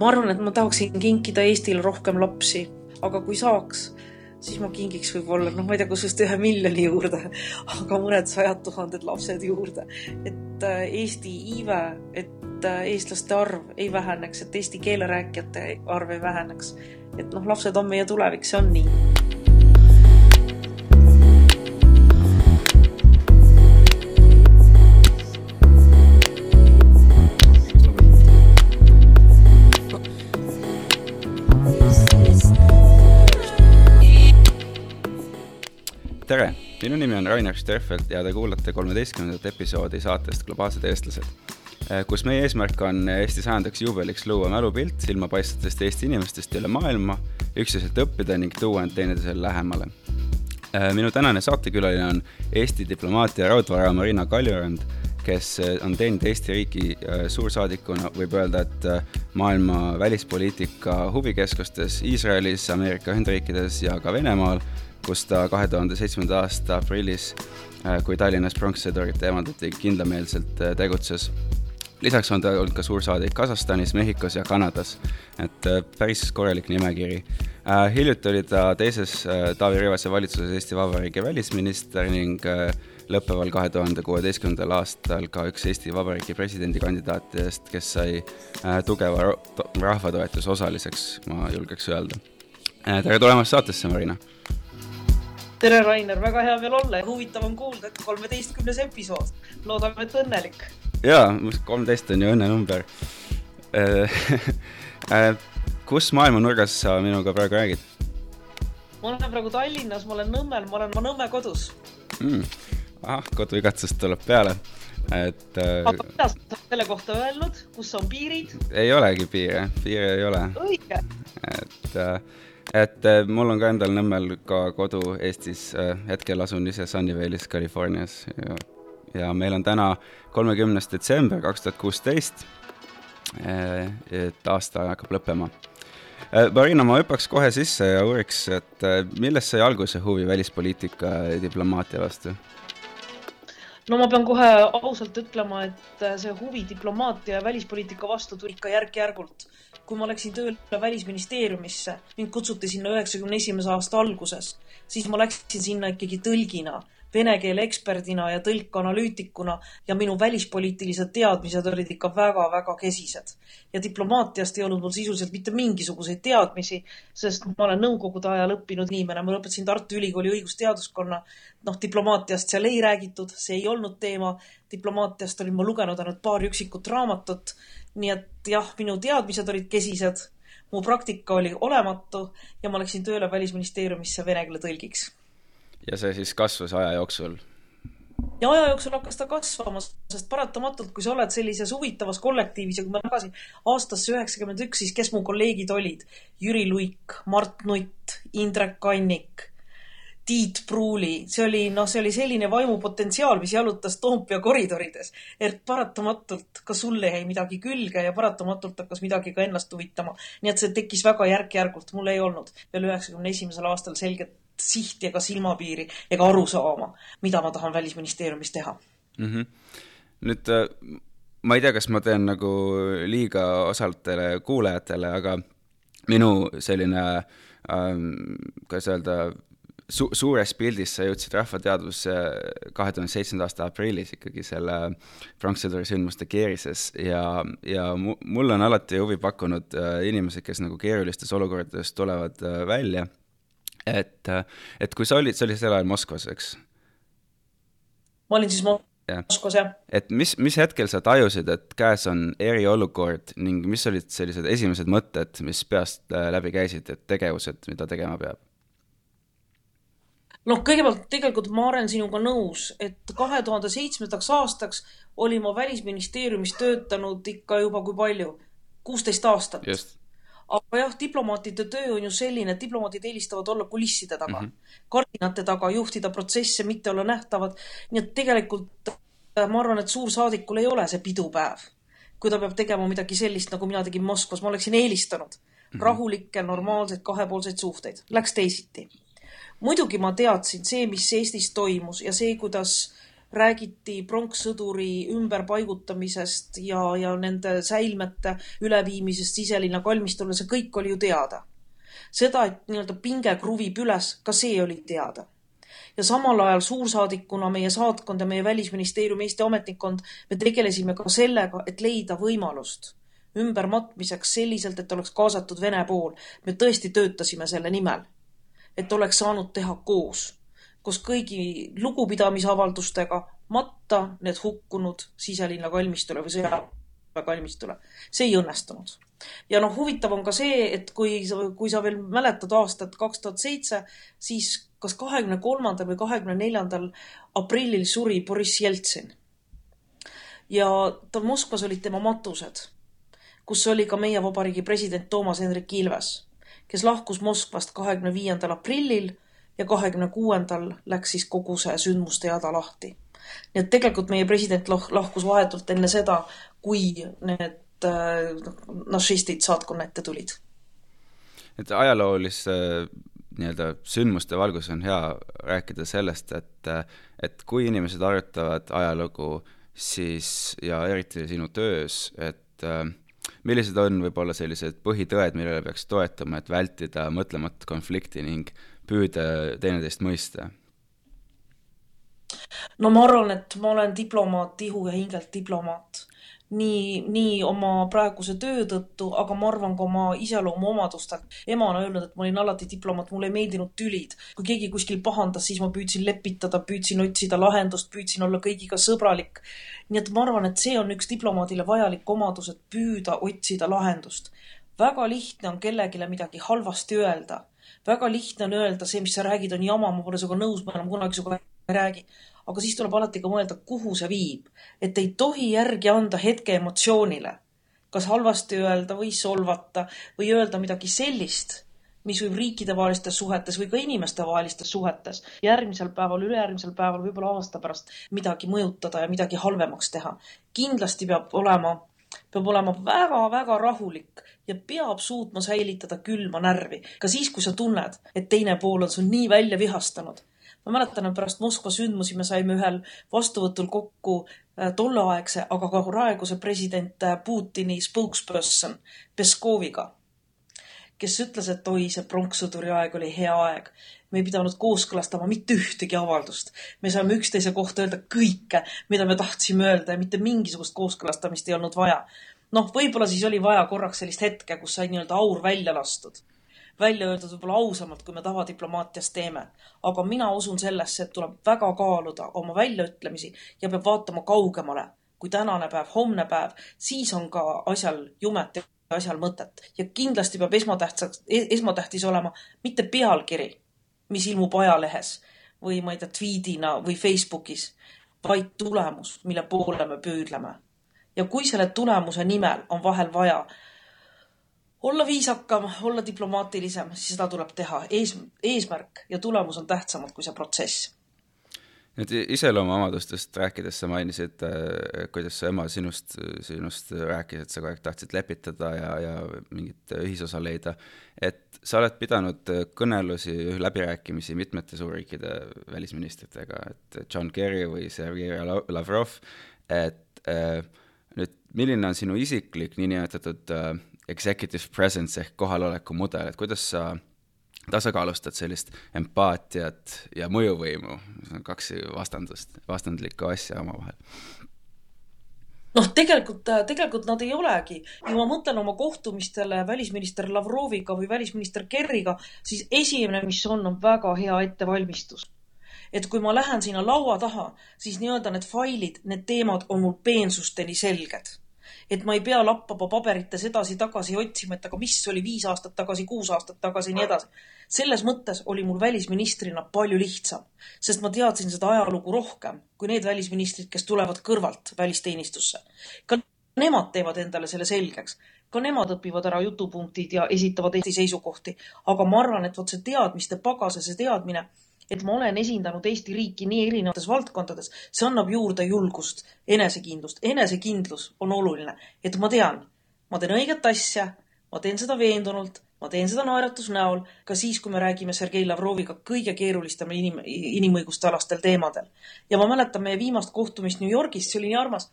ma arvan, et ma tahaksin kinkida Eestile rohkem lapsi, aga kui saaks, siis ma kingiks võib-olla, noh, ma ei tea, kusjuures ühe miljoni juurde, aga mõned sajad tuhanded lapsed juurde. et äh, Eesti iive, et äh, eestlaste arv ei väheneks, et eesti keele rääkijate arv ei väheneks. et noh, lapsed on meie tulevik, see on nii minu nimi on Rainer Sterfeld ja te kuulate kolmeteistkümnendat episoodi saatest Globaalsed eestlased, eh, kus meie eesmärk on Eesti sajandaks juubeliks luua mälupilt silmapaistvatest Eesti inimestest üle maailma, üksteiselt õppida ning tuua end teineteisele lähemale. Eh, minu tänane saatekülaline on Eesti diplomaatia raudvara Marina Kaljurand, kes eh, on teinud Eesti riiki suursaadikuna, võib öelda, et maailma välispoliitika huvikeskustes Iisraelis, Ameerika Ühendriikides ja ka Venemaal kus ta kahe tuhande seitsmenda aasta aprillis, äh, kui Tallinnas pronkssõdurit eemaldati, kindlameelselt äh, tegutses. lisaks on ta olnud ka suursaadik Kasahstanis, Mehhikos ja Kanadas, et äh, päris korralik nimekiri. hiljuti oli ta teises Taavi Rõivase valitsuses Eesti Vabariigi välisminister ning lõppeval kahe tuhande kuueteistkümnendal aastal ka üks Eesti Vabariigi presidendikandidaatidest, kes sai tugeva rahvatoetuse osaliseks, ma julgeks öelda. tere tulemast saatesse, Marina tere, Rainer, väga hea meel olla ja huvitav on kuulda, et kolmeteistkümnes episood. loodame, et õnnelik. jaa, kolmteist on ju õnnenumber äh, kus maailma nurgas sa minuga praegu räägid? ma olen praegu Tallinnas, ma olen Nõmmel, ma olen oma Nõmme kodus mm.. ahah, koduigatsus tuleb peale, et äh.... aga mida sa oled selle kohta öelnud, kus on piirid? ei olegi piire, piire ei ole. õige. et äh, et äh, mul on ka endal Nõmmel ka kodu Eestis, äh, hetkel asun ise Sunnyvale'is, Californias ja, ja meil on täna kolmekümnes detsember kaks tuhat kuusteist, äh, et aasta hakkab lõppema. Marina, ma hüppaks kohe sisse ja uuriks, et millest sai alguse huvi välispoliitika ja diplomaatia vastu? No ma pean kohe ausalt ütlema, et see huvi diplomaatia ja välispoliitika vastu tuli ikka järk-järgult. Kui ma läksin tööle Välisministeeriumisse, mind kutsuti sinna üheksakümne esimese aasta alguses, siis ma läksin sinna ikkagi tõlgina, vene keele eksperdina ja tõlkanalüütikuna ja minu välispoliitilised teadmised olid ikka väga-väga kesised. ja diplomaatiast ei olnud mul sisuliselt mitte mingisuguseid teadmisi, sest ma olen nõukogude ajal õppinud inimene, ma lõpetasin Tartu Ülikooli õigusteaduskonna. noh, diplomaatiast seal ei räägitud, see ei olnud teema. diplomaatiast olin ma lugenud ainult paar üksikut raamatut nii et jah, minu teadmised olid kesised, mu praktika oli olematu ja ma läksin tööle Välisministeeriumisse vene keele tõlgiks. Ja see siis kasvas aja jooksul? ja aja jooksul hakkas ta kasvama, sest paratamatult, kui sa oled sellises huvitavas kollektiivis ja kui ma tagasi aastasse üheksakümmend üks, siis kes mu kolleegid olid? Jüri Luik, Mart Nutt, Indrek Kannik Tiit Pruuli, see oli, noh, see oli selline vaimupotentsiaal, mis jalutas Toompea koridorides. et paratamatult ka sulle jäi midagi külge ja paratamatult hakkas midagi ka ennast huvitama. nii et see tekkis väga järk-järgult, mul ei olnud veel üheksakümne esimesel aastal selget sihti ega silmapiiri ega arusaama, mida ma tahan Välisministeeriumis teha mm. -hmm. nüüd äh, ma ei tea, kas ma teen nagu liiga osaltele kuulajatele, aga minu selline ähm, kuidas öelda, su-, suures pildis sa jõudsid rahvateadvusse kahe tuhande seitsmenda aasta aprillis ikkagi selle pronkssõduri sündmuste keerises ja, ja mu-, mulle on alati huvi pakkunud äh, inimesed, kes nagu keerulistes olukordades tulevad äh, välja, et, äh, et kui sa olid, see oli sel ajal Moskvas, eks? ma olin siis Moskvas, jah. et mis, mis hetkel sa tajusid, et käes on eriolukord ning mis olid sellised esimesed mõtted, mis peast läbi käisid, et tegevused, mida tegema peab? noh, kõigepealt tegelikult ma olen sinuga nõus, et kahe tuhande seitsmendaks aastaks olin ma Välisministeeriumis töötanud ikka juba kui palju, kuusteist aastat. Aga jah, diplomaatide töö on ju selline, et diplomaadid eelistavad olla kulisside taga mm, -hmm. kardinate taga, juhtida protsesse, mitte olla nähtavad. nii et tegelikult äh, ma arvan, et suursaadikul ei ole see pidupäev, kui ta peab tegema midagi sellist, nagu mina tegin Moskvas, ma oleksin eelistanud mm -hmm. rahulikke, normaalseid kahepoolseid suhteid. Läks teisiti muidugi ma teadsin, see, mis Eestis toimus ja see, kuidas räägiti pronkssõduri ümberpaigutamisest ja, ja nende säilmete üleviimisest siselinna kalmistule, see kõik oli ju teada. seda, et nii-öelda pinge kruvib üles, ka see oli teada. ja samal ajal suursaadikuna meie saatkond ja meie Välisministeeriumi Eesti ametnikkond, me tegelesime ka sellega, et leida võimalust ümbermatmiseks selliselt, et oleks kaasatud Vene pool. me tõesti töötasime selle nimel, et oleks saanud teha koos koos kõigi lugupidamisavaldustega matta need hukkunud siselinna kalmistule või sõjaväekalmistule. see ei õnnestunud. ja noh, huvitav on ka see, et kui kui sa veel mäletad aastat kaks tuhat seitse, siis kas kahekümne kolmandal või kahekümne neljandal aprillil suri Boriss Jeltsin. ja tal Moskvas olid tema matused, kus oli ka meie vabariigi president Toomas Hendrik Ilves, kes lahkus Moskvast kahekümne viiendal aprillil ja kahekümne kuuendal läks siis kogu see sündmuste jada lahti. nii et tegelikult meie president lahkus vahetult enne seda, kui need äh, našistid saatkonna ette tulid. et ajaloolise nii-öelda sündmuste valguses on hea rääkida sellest, et, et kui inimesed arutavad ajalugu, siis ja eriti sinu töös, et äh, millised on võib-olla sellised põhitõed, millele peaks toetuma, et vältida mõtlematut konflikti ning püüda teineteist mõista? no ma arvan, et ma olen diplomaat, ihu ja hingelt diplomaat. nii, nii oma praeguse töö tõttu, aga ma arvan ka oma iseloomuomadustelt. ema on öelnud, et ma olin alati diplomaat, mulle ei meeldinud tülid. kui keegi kuskil pahandas, siis ma püüdsin lepitada, püüdsin otsida lahendust, püüdsin olla kõigiga sõbralik. nii et ma arvan, et see on üks diplomaadile vajalik omadus, et püüda otsida lahendust. väga lihtne on kellelegi midagi halvasti öelda väga lihtne on öelda, see, mis sa räägid, on jama, ma pole sinuga nõus, ma enam kunagi sinuga ei räägi. aga siis tuleb alati ka mõelda, kuhu see viib. et ei tohi järgi anda hetke emotsioonile. kas halvasti öelda või solvata või öelda midagi sellist, mis võib riikidevahelistes suhetes või ka inimestevahelistes suhetes järgmisel päeval, ülejärgmisel päeval, võib-olla aasta pärast midagi mõjutada ja midagi halvemaks teha. kindlasti peab olema peab olema väga-väga rahulik ja peab suutma säilitada külma närvi, ka siis, kui sa tunned, et teine pool on sul nii välja vihastanud. ma mäletan, et pärast Moskva sündmusi me saime ühel vastuvõtul kokku äh, tolleaegse, aga ka praeguse president äh, Putini spokesperson Peskoviga, kes ütles, et oi, see pronkssõduri aeg oli hea aeg me ei pidanud kooskõlastama mitte ühtegi avaldust. me saime üksteise kohta öelda kõike, mida me tahtsime öelda ja mitte mingisugust kooskõlastamist ei olnud vaja noh, võib-olla siis oli vaja korraks sellist hetke, kus sai nii-öelda aur välja lastud. välja öeldud võib-olla ausamalt, kui me tavadiplomaatias teeme. aga mina usun sellesse, et tuleb väga kaaluda oma väljaütlemisi ja peab vaatama kaugemale kui tänane päev, homne päev, siis on ka asjal jumet ja asjal mõtet. ja kindlasti peab esmatähtsaks, e-, esmatähtis olema mitte pealkiri, mis ilmub ajalehes või ma ei tea, tweet'ina või Facebookis, vaid tulemus, mille poole me püüdleme ja kui selle tulemuse nimel on vahel vaja olla viisakam, olla diplomaatilisem, siis seda tuleb teha. ees, eesmärk ja tulemus on tähtsamad kui see protsess. Nüüd iseloomuomadustest rääkides sa mainisid, äh, kuidas su ema sinust, sinust rääkis, et sa kogu aeg tahtsid lepitada ja, ja mingit ühisosa leida. et sa oled pidanud kõnelusi, läbirääkimisi mitmete suurriikide välisministritega, et John Kerry või Sergei Lavrov, et äh, nüüd, milline on sinu isiklik niinimetatud uh, executive presence ehk kohaloleku mudel, et kuidas sa tasakaalustad sellist empaatiat ja mõjuvõimu, kaks vastandust, vastandlikku asja omavahel? noh, tegelikult, tegelikult nad ei olegi. kui ma mõtlen oma kohtumistele välisminister Lavroviga või välisminister Kerriga, siis esimene, mis on, on väga hea ettevalmistus et kui ma lähen sinna laua taha, siis nii-öelda need failid, need teemad on mul peensusteni selged. Et ma ei pea lappama paberites edasi-tagasi otsima, et aga mis oli viis aastat tagasi, kuus aastat tagasi nii edasi. selles mõttes oli mul välisministrina palju lihtsam, sest ma teadsin seda ajalugu rohkem kui need välisministrid, kes tulevad kõrvalt välisteenistusse. ka nemad teevad endale selle selgeks ka nemad õpivad ära jutupunktid ja esitavad Eesti seisukohti. aga ma arvan, et vot see teadmiste pagas ja see teadmine et ma olen esindanud Eesti riiki nii erinevates valdkondades, see annab juurde julgust, enesekindlust. enesekindlus on oluline, et ma tean, ma teen õiget asja, ma teen seda veendunult ma teen seda naeratuse näol ka siis, kui me räägime Sergei Lavroviga kõige keerulisemal inim-, inimõiguste alastel teemadel. ja ma mäletan meie viimast kohtumist New Yorgis, see oli nii armas.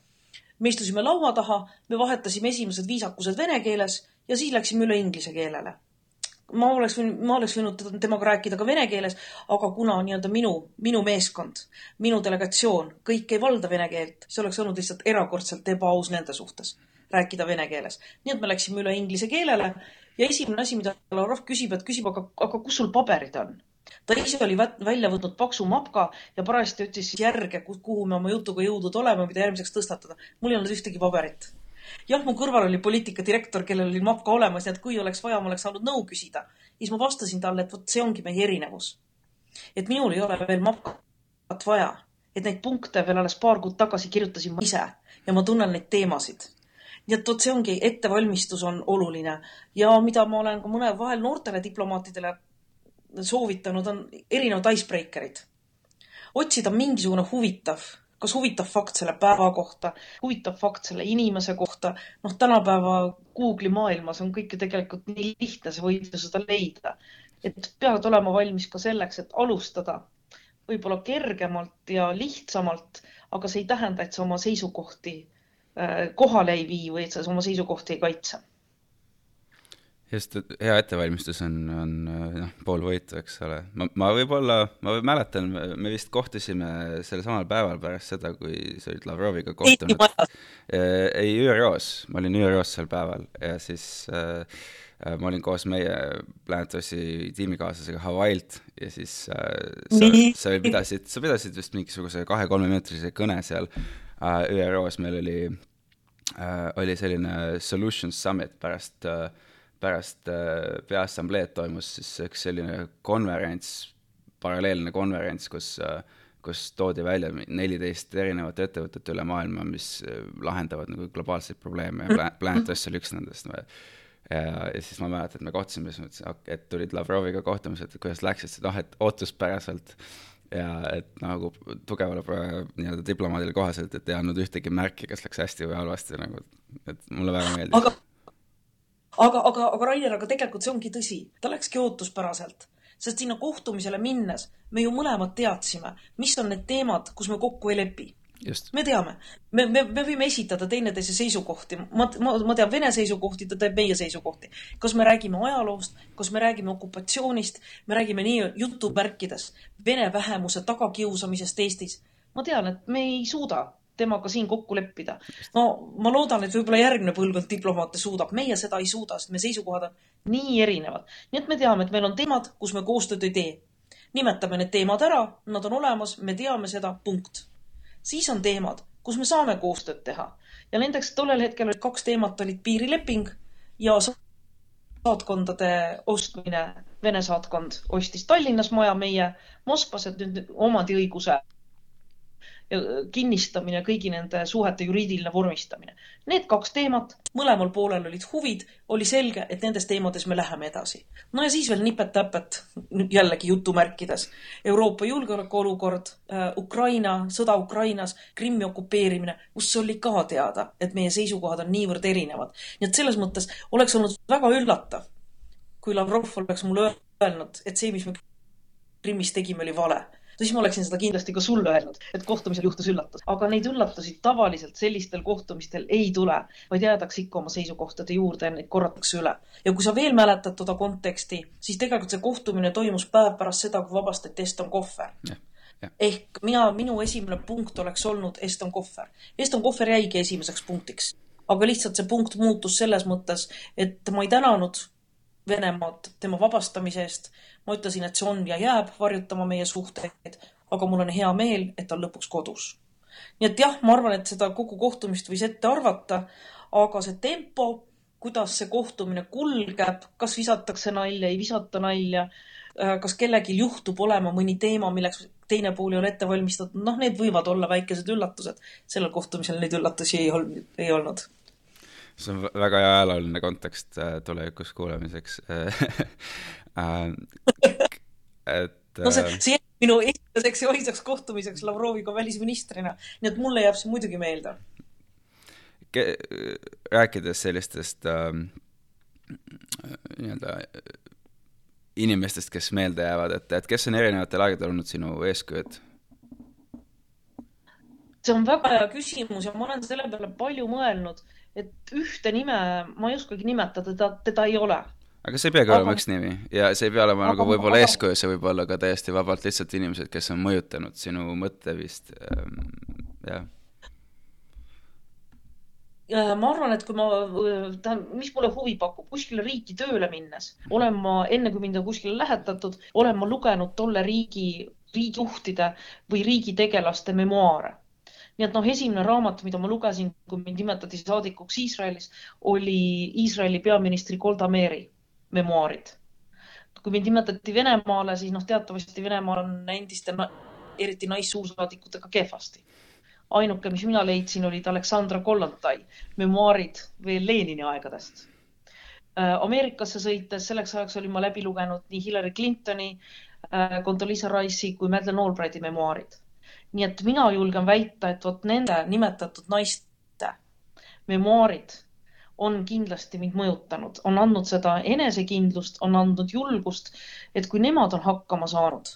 me istusime laua taha, me vahetasime esimesed viisakused vene keeles ja siis läksime üle inglise keelele. Ma oleks võinud, ma oleks võinud temaga rääkida ka vene keeles, aga kuna nii-öelda minu, minu meeskond, minu delegatsioon, kõik ei valda vene keelt, see oleks olnud lihtsalt erakordselt ebaaus nende suhtes rääkida vene keeles. nii et me läksime üle inglise keelele ja esimene asi, mida Lavrov küsib, et küsib, aga, aga kus sul paberid on? ta ise oli välja võtnud paksu mapka ja parajasti siis järge, kuhu me oma jutuga jõudnud oleme, mida järgmiseks tõstatada. mul ei olnud ühtegi paberit. Jah, mu kõrval oli poliitikadirektor, kellel oli mapka olemas, nii et kui oleks vaja, ma oleks saanud nõu küsida. siis ma vastasin talle, et vot see ongi meie erinevus. et minul ei ole veel mapkat vaja, et neid punkte veel alles paar kuud tagasi kirjutasin ma ise ja ma tunnen neid teemasid nii et vot see ongi, ettevalmistus on oluline ja mida ma olen ka mõne vahel noortele diplomaatidele soovitanud, on erinevad icebreaker'id. otsida mingisugune huvitav, kas huvitav fakt selle päeva kohta, huvitav fakt selle inimese kohta. noh, tänapäeva Google'i maailmas on kõik ju tegelikult nii lihtne, sa võid ju seda leida. et pead olema valmis ka selleks, et alustada võib-olla kergemalt ja lihtsamalt, aga see ei tähenda, et sa oma seisukohti Äh, kohale ei vii või et sa oma seisukohti ei kaitse. Just, et hea ettevalmistus on, on noh, pool võitu, eks ole. ma, ma võib-olla, ma mäletan, me vist kohtusime sellel samal päeval pärast seda, kui sa olid Lavroviga kohtunud. Äh, ei, ÜRO-s, ma olin ÜRO-s sel päeval ja siis äh, äh ma olin koos meie Planet Ossi tiimikaaslasega Hawaii'lt ja siis äh, sa, sa pidasid, sa pidasid vist mingisuguse kahe-kolmemeetrise kõne seal Äh, ÜRO-s meil oli, äh, oli selline Solutions Summit pärast, äh, pärast Peaassambleed toimus siis üks selline konverents, paralleelne konverents, kus kus toodi välja neliteist erinevat ettevõtet üle maailma, mis lahendavad nagu globaalseid probleeme ja Planet Earth oli üks nendest. ja, ja siis ma mäletan, et me kohtusime, siis mõtlesin, et tulid Lavroviga kohtumised, et kuidas läks, et noh, et ootuspäraselt äh, ja et nagu tugevale nii-öelda diplomaadile kohaselt, et ei andnud ühtegi märki, kas läks hästi või halvasti nagu, et mulle väga meeldis. aga, aga, aga, aga Rainer, aga tegelikult see ongi tõsi, ta läkski ootuspäraselt, sest sinna kohtumisele minnes me ju mõlemad teadsime, mis on need teemad, kus me kokku ei lepi. Me teame, me, me, me võime esitada teineteise seisukohti, ma, ma, ma tean Vene seisukohti, ta teeb meie seisukohti. kas me räägime ajaloost, kas me räägime okupatsioonist, me räägime nii jutumärkides Vene vähemuse tagakiusamisest Eestis. ma tean, et me ei suuda temaga siin kokku leppida. no ma loodan, et võib-olla järgmine põlvkond diplomaate suudab, meie seda ei suuda, sest meie seisukohad on nii erinevad. nii et me teame, et meil on teemad, kus me koostööd ei tee. nimetame need teemad ära, nad on olemas, me teame seda, punkt siis on teemad, kus me saame koostööd teha. ja nendeks tollel hetkel olid kaks teemat, olid piirileping ja saatkondade ostmine. Vene saatkond ostis Tallinnas maja, meie Moskvas, et nüüd omandiõiguse kinnistamine, kõigi nende suhete juriidiline vormistamine. Need kaks teemat, mõlemal poolel olid huvid, oli selge, et nendes teemades me läheme edasi. no ja siis veel nipet-täpet, jällegi jutumärkides. Euroopa julgeolekuolukord äh,, Ukraina, sõda Ukrainas, Krimmi okupeerimine, kus oli ka teada, et meie seisukohad on niivõrd erinevad. nii et selles mõttes oleks olnud väga üllatav, kui Lavrov oleks mulle öelnud, et see, mis me Krimmis tegime, oli vale siis ma oleksin seda kindlasti ka sulle öelnud, et kohtumisel juhtus üllatus. aga neid üllatusi tavaliselt sellistel kohtumistel ei tule, vaid jäädakse ikka oma seisukohtade juurde ja neid korratakse üle. ja kui sa veel mäletad toda konteksti, siis tegelikult see kohtumine toimus päev pärast seda, kui vabastati Eston Kohver ehk mina, minu esimene punkt oleks olnud Eston Kohver. Eston Kohver jäigi esimeseks punktiks, aga lihtsalt see punkt muutus selles mõttes, et ma ei tänanud Venemaad tema vabastamise eest. ma ütlesin, et see on ja jääb varjutama meie suhteid, aga mul on hea meel, et ta on lõpuks kodus. nii et jah, ma arvan, et seda kogu kohtumist võis ette arvata, aga see tempo, kuidas see kohtumine kulgeb, kas visatakse nalja, ei visata nalja, äh, kas kellelgi juhtub olema mõni teema, milleks teine pool ei ole ette valmistatud, noh, need võivad olla väikesed üllatused. sellel kohtumisel neid üllatusi ei olnud, ei olnud see on väga hea ajalooline kontekst äh, tulevikus kuulamiseks äh, et no see, äh, see jääb minu esimeseks ja ainsaks kohtumiseks Lavroviga välisministrina, nii et mulle jääb see muidugi meelde. rääkides sellistest äh, nii-öelda inimestest, kes meelde jäävad, et, et kes on erinevatel aegadel olnud sinu eeskujud? see on väga hea küsimus ja ma olen selle peale palju mõelnud, et ühte nime ma ei oskagi nimetada, teda, teda ei ole. aga see ei peagi olema üks nimi ja see ei pea olema nagu võib-olla eeskuju, see võib olla ka täiesti vabalt lihtsalt inimesed, kes on mõjutanud sinu mõtteviist, ähm, jah ma arvan, et kui ma, tähendab, mis mulle huvi pakub, kuskile riiki tööle minnes olen ma, enne kui mind on kuskile lähetatud, olen ma lugenud tolle riigi, riigijuhtide või riigitegelaste memuaare. Nii et noh, esimene raamat, mida ma lugesin, kui mind nimetati saadikuks Iisraelis, oli Iisraeli peaministri Golda Meiri memuaarid. kui mind nimetati Venemaale, siis noh, teatavasti Venemaal on endiste, eriti naissuursaadikutega kehvasti ainuke, mis mina leidsin, olid Aleksandra Kollontai memuaarid veel Lenini aegadest. Äh, Ameerikasse sõites, selleks ajaks olin ma läbi lugenud nii Hillary Clintoni, äh, Condoleezza Rice'i kui Madeleine Albrighti memuaarid. Nii et mina julgen väita, et vot nende nimetatud naiste memuaarid on kindlasti mind mõjutanud, on andnud seda enesekindlust, on andnud julgust, et kui nemad on hakkama saanud,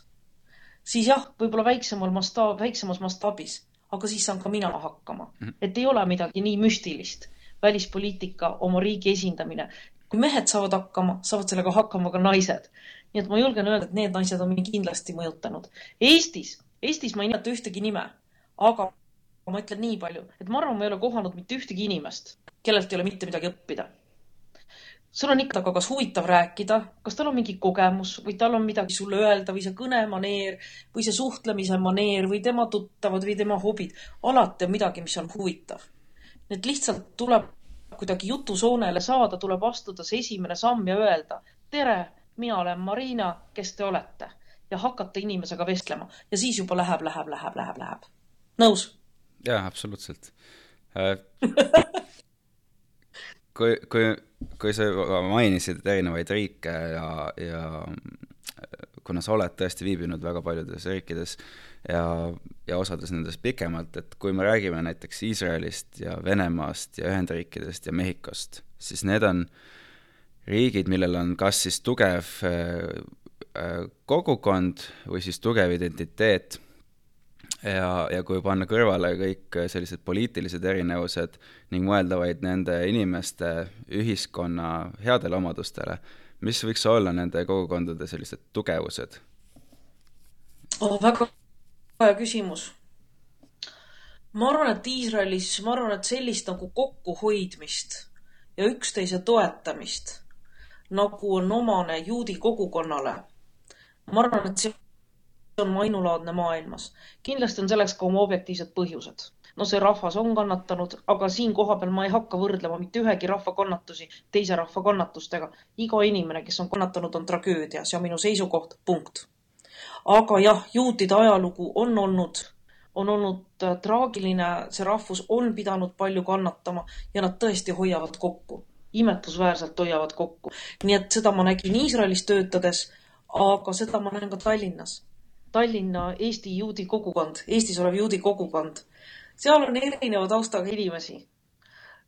siis jah, võib-olla väiksemal mastaab, väiksemas mastaabis aga siis saan ka mina hakkama. -hmm. et ei ole midagi nii müstilist. välispoliitika, oma riigi esindamine. kui mehed saavad hakkama, saavad sellega hakkama ka naised. nii et ma julgen öelda, et need naised on mind kindlasti mõjutanud. Eestis, Eestis ma ei nimeta ühtegi nime, aga ma ütlen nii palju, et ma arvan, ma ei ole kohanud mitte ühtegi inimest, kellelt ei ole mitte midagi õppida sul on ikka kas huvitav rääkida, kas tal on mingi kogemus või tal on midagi sulle öelda või see kõnemaneer või see suhtlemise maneer või tema tuttavad või tema hobid. alati on midagi, mis on huvitav. nii et lihtsalt tuleb kuidagi jutusoonele saada, tuleb astuda see esimene samm ja öelda tere, mina olen Marina, kes te olete ja hakata inimesega vestlema ja siis juba läheb, läheb, läheb, läheb, läheb. nõus? jaa, absoluutselt äh, kui, kui, kui sa mainisid erinevaid riike ja, ja kuna sa oled tõesti viibinud väga paljudes riikides ja, ja osades nendest pikemalt, et kui me räägime näiteks Iisraelist ja Venemaast ja Ühendriikidest ja Mehhikost, siis need on riigid, millel on kas siis tugev äh, kogukond või siis tugev identiteet ja, ja kui panna kõrvale kõik sellised poliitilised erinevused ning mõelda vaid nende inimeste ühiskonna headele omadustele, mis võiks olla nende kogukondade sellised tugevused oh,? väga hea küsimus. ma arvan, et Iisraelis, ma arvan, et sellist nagu kokkuhoidmist ja üksteise toetamist, nagu on omane juudi kogukonnale, ma arvan, et see on ainulaadne maailmas. kindlasti on selleks ka oma objektiivsed põhjused. no see rahvas on kannatanud, aga siin kohapeal ma ei hakka võrdlema mitte ühegi rahva kannatusi teise rahva kannatustega. iga inimene, kes on kannatanud, on tragöödia, see on minu seisukoht, punkt. aga jah, juutide ajalugu on olnud, on olnud äh, traagiline, see rahvus on pidanud palju kannatama ja nad tõesti hoiavad kokku imetlusväärselt hoiavad kokku. nii et seda ma nägin Iisraelis töötades, aga seda ma näen ka Tallinnas Tallinna Eesti juudi kogukond, Eestis olev juudi kogukond. seal on erineva taustaga inimesi,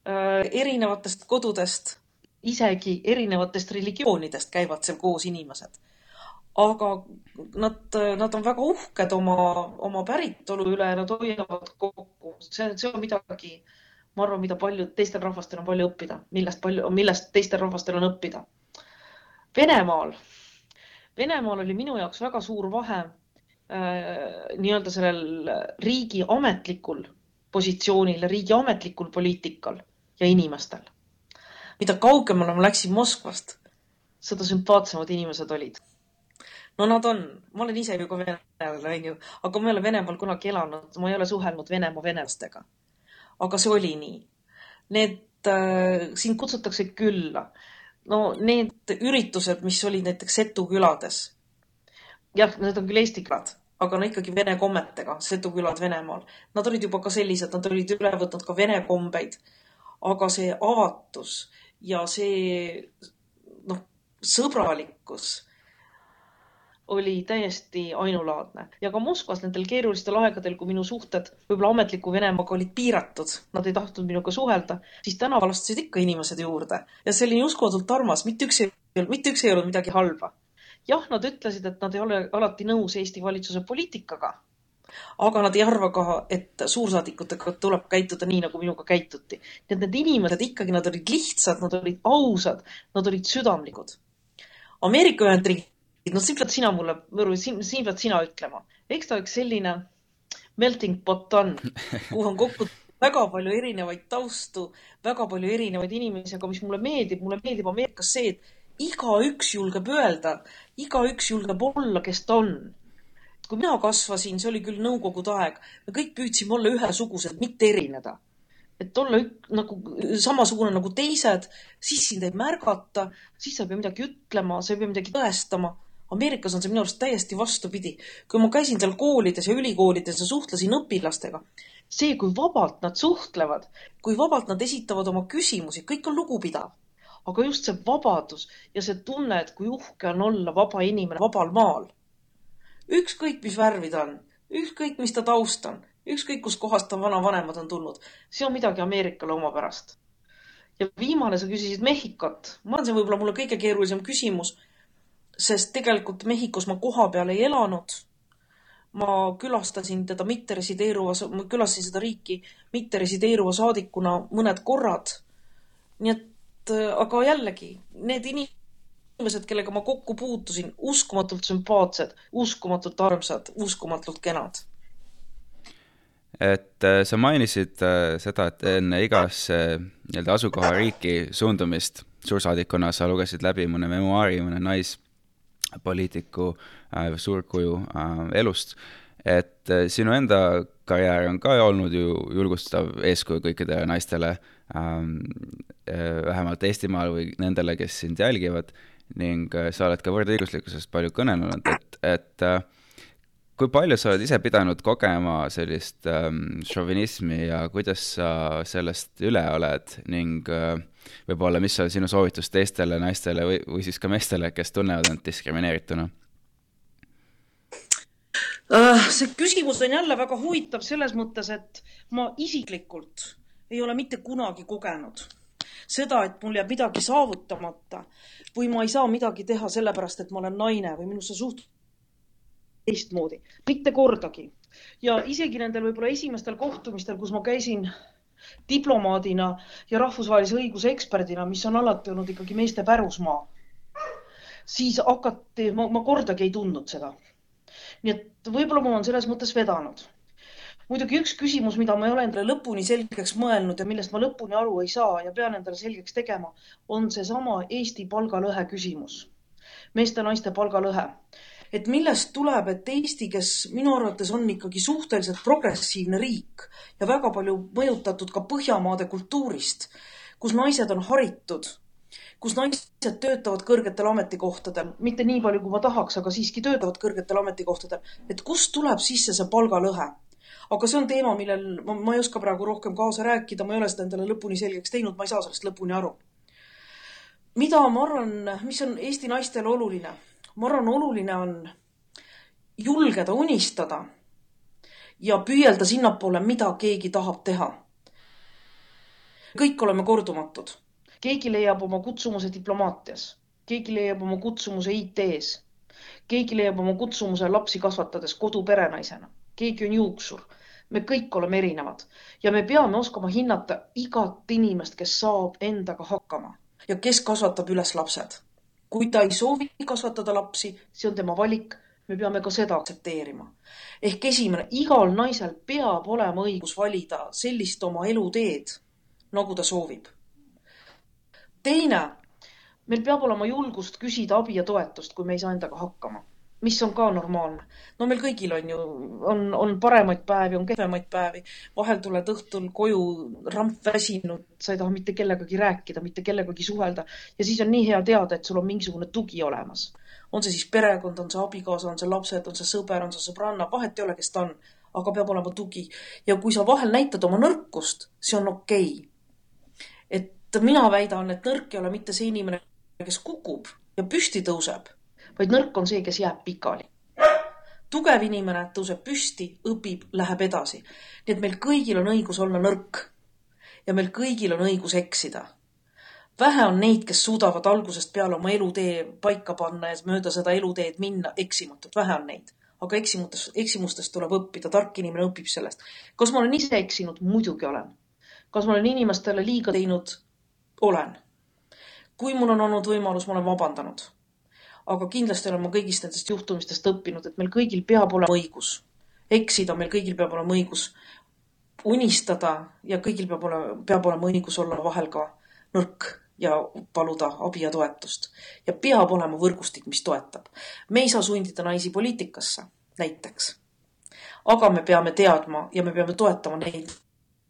äh, erinevatest kodudest, isegi erinevatest religioonidest käivad seal koos inimesed. aga nad, nad on väga uhked oma, oma päritolu üle nad hoiavad kokku. see, see on midagi, ma arvan, mida paljud teistel rahvastel on palju õppida, millest palju, millest teistel rahvastel on õppida. Venemaal Venemaal oli minu jaoks väga suur vahe Äh, nii-öelda sellel riigi ametlikul positsioonil, riigi ametlikul poliitikal ja inimestel. mida kaugemale ma läksin Moskvast, seda sümpaatsemad inimesed olid. no nad on, ma olen ise ju ka venelane, onju, aga ma ei ole Venemaal kunagi elanud, ma ei ole suhelnud Venemaa venelastega. aga see oli nii. Need äh,, sind kutsutakse külla. No need üritused, mis olid näiteks Setu külades jah, need on küll eesti külad, aga no ikkagi vene kommetega, Setu külad Venemaal. Nad olid juba ka sellised, nad olid üle võtnud ka vene kombeid. aga see avatus ja see noh, sõbralikkus oli täiesti ainulaadne ja ka Moskvas nendel keerulistel aegadel, kui minu suhted võib-olla ametliku Venemaaga olid piiratud, nad ei tahtnud minuga suhelda, siis tänaval astusid ikka inimesed juurde ja see oli uskumatult armas, mitte üks ei olnud, mitte üks ei olnud midagi halba. jah, nad ütlesid, et nad ei ole alati nõus Eesti valitsuse poliitikaga. aga nad ei arva ka, et suursaadikutega tuleb käituda nii, nagu minuga käituti. nii et need inimesed ikkagi, nad olid lihtsad, nad olid ausad, nad olid südamlikud. Ameerika Ühendriigid, no siin pead sina mulle, Võru, siin, siin pead sina ütlema. eks ta üks selline melting pot on, kuhu on kokku väga palju erinevaid taustu, väga palju erinevaid inimesi, aga mis mulle meeldib, mulle meeldib Ameerikas see, et igaüks julgeb öelda, igaüks julgeb olla, kes ta on. kui mina kasvasin, see oli küll nõukogude aeg, me kõik püüdsime olla ühesugused, mitte erineda. et olla ük, nagu samasugune nagu teised, siis sind ei märgata, siis sa ei pea midagi ütlema, sa ei pea midagi tõestama Ameerikas on see minu arust täiesti vastupidi. kui ma käisin seal koolides ja ülikoolides ja suhtlesin õpilastega, see, kui vabalt nad suhtlevad, kui vabalt nad esitavad oma küsimusi, kõik on lugupidav. aga just see vabadus ja see tunne, et kui uhke on olla vaba inimene vabal maal. ükskõik, mis värvi ta on, ükskõik, mis ta taust on, ükskõik, kuskohast ta vanavanemad on tulnud, see on midagi Ameerikale omapärast. ja viimane, sa küsisid Mehhikot. ma arvan, see võib olla mulle kõige keerulisem küsimus, sest tegelikult Mehhikos ma kohapeal ei elanud ma külastasin teda mitteresideeruva, ma külastasin seda riiki mitteresideeruva saadikuna mõned korrad. nii et, äh, aga jällegi, need inimesed, kellega ma kokku puutusin, uskumatult sümpaatsed, uskumatult armsad, uskumatult kenad. et äh, sa mainisid äh, seda, et enne igasse nii-öelda asukohariiki suundumist suursaadikuna sa lugesid läbi mõne memuaari mõne naispoliitiku äh, Äh, suurkuju äh, elust. et äh, sinu enda karjäär on ka olnud ju julgustav eeskuju kõikidele naistele, ähm, vähemalt Eestimaal või nendele, kes sind jälgivad ning sa oled ka võrdõiguslikkusest palju kõnelenud, et, et kui palju sa oled ise pidanud kogema sellist ähm, šovinismi ja kuidas sa sellest üle oled ning äh, võib-olla, mis on sinu soovitus teistele naistele või, või siis ka meestele, kes tunnevad end diskrimineerituna? Äh, see küsimus on jälle väga huvitav selles mõttes, et ma isiklikult ei ole mitte kunagi kogenud seda, et mul jääb midagi saavutamata või ma ei saa midagi teha sellepärast, et ma olen naine või minusse suht- teistmoodi, mitte kordagi. ja isegi nendel võib-olla esimestel kohtumistel, kus ma käisin diplomaadina ja rahvusvahelise õiguse eksperdina, mis on alati olnud ikkagi meeste pärusmaa, siis hakati, ma, ma kordagi ei tundnud seda nii et võib-olla mul on selles mõttes vedanud. muidugi üks küsimus, mida ma ei ole endale lõpuni selgeks mõelnud ja millest ma lõpuni aru ei saa ja pean endale selgeks tegema, on seesama Eesti palgalõhe küsimus. meeste-naiste palgalõhe. Et millest tuleb, et Eesti, kes minu arvates on ikkagi suhteliselt progressiivne riik ja väga palju mõjutatud ka Põhjamaade kultuurist, kus naised on haritud kus naised töötavad kõrgetel ametikohtadel, mitte nii palju, kui ma tahaks, aga siiski töötavad kõrgetel ametikohtadel, et kust tuleb sisse see palgalõhe? aga see on teema, millel ma, ma ei oska praegu rohkem kaasa rääkida, ma ei ole seda endale lõpuni selgeks teinud, ma ei saa sellest lõpuni aru. mida ma arvan, mis on Eesti naistele oluline? Ma arvan, oluline on julgeda unistada ja püüelda sinnapoole, mida keegi tahab teha. kõik oleme kordumatud keegi leiab oma kutsumuse diplomaatias, keegi leiab oma kutsumuse IT-s, keegi leiab oma kutsumuse lapsi kasvatades koduperenaisena, keegi on juuksur. me kõik oleme erinevad ja me peame oskama hinnata igat inimest, kes saab endaga hakkama ja kes kasvatab üles lapsed. Kui ta ei soovi kasvatada lapsi, see on tema valik. Me peame ka seda aktsepteerima. ehk esimene, igal naisel peab olema õigus valida sellist oma eluteed, nagu ta soovib. Teine, meil peab olema julgust küsida abi ja toetust, kui me ei saa endaga hakkama, mis on ka normaalne. no meil kõigil on ju, on, on paremaid päevi, on kehvemaid päevi. vahel tuled õhtul koju rampväsinud, sa ei taha mitte kellegagi rääkida, mitte kellegagi suhelda ja siis on nii hea teada, et sul on mingisugune tugi olemas. on see siis perekond, on see abikaasa, on see lapsed, on see sõber, on see sõbranna, vahet ei ole, kes ta on, aga peab olema tugi. ja kui sa vahel näitad oma nõrkust, see on okei okay. et mina väidan, et nõrk ei ole mitte see inimene, kes kukub ja püsti tõuseb, vaid nõrk on see, kes jääb pikali. tugev inimene tõuseb püsti, õpib, läheb edasi. nii et meil kõigil on õigus olla nõrk. ja meil kõigil on õigus eksida. vähe on neid, kes suudavad algusest peale oma elutee paika panna ja mööda seda eluteed minna eksimatult, vähe on neid. aga eksimustest, eksimustest tuleb õppida, tark inimene õpib sellest. kas ma olen ise eksinud? muidugi olen. kas ma olen inimestele liiga teinud? olen. kui mul on olnud võimalus, ma olen vabandanud. Aga kindlasti olen ma kõigist nendest juhtumistest õppinud, et meil kõigil peab olema õigus eksida, meil kõigil peab olema õigus unistada ja kõigil peab olema, peab olema õigus olla vahel ka nõrk ja paluda abi ja toetust. ja peab olema võrgustik, mis toetab. me ei saa sundida naisi poliitikasse, näiteks. aga me peame teadma ja me peame toetama neid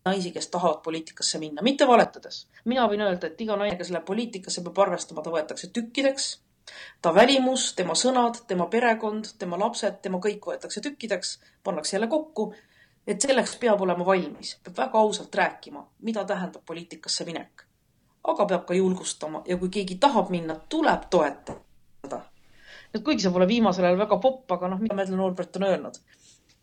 naisi, kes tahavad poliitikasse minna, mitte valetades. mina võin öelda, et iga naine, kes läheb poliitikasse, peab arvestama, ta võetakse tükkideks. Ta välimus, tema sõnad, tema perekond, tema lapsed, tema kõik võetakse tükkideks, pannakse jälle kokku. et selleks peab olema valmis, peab väga ausalt rääkima, mida tähendab poliitikasse minek aga peab ka julgustama ja kui keegi tahab minna, tuleb toetada. et kuigi see pole viimasel ajal väga popp, aga noh, mida Madeleine Albright on öelnud,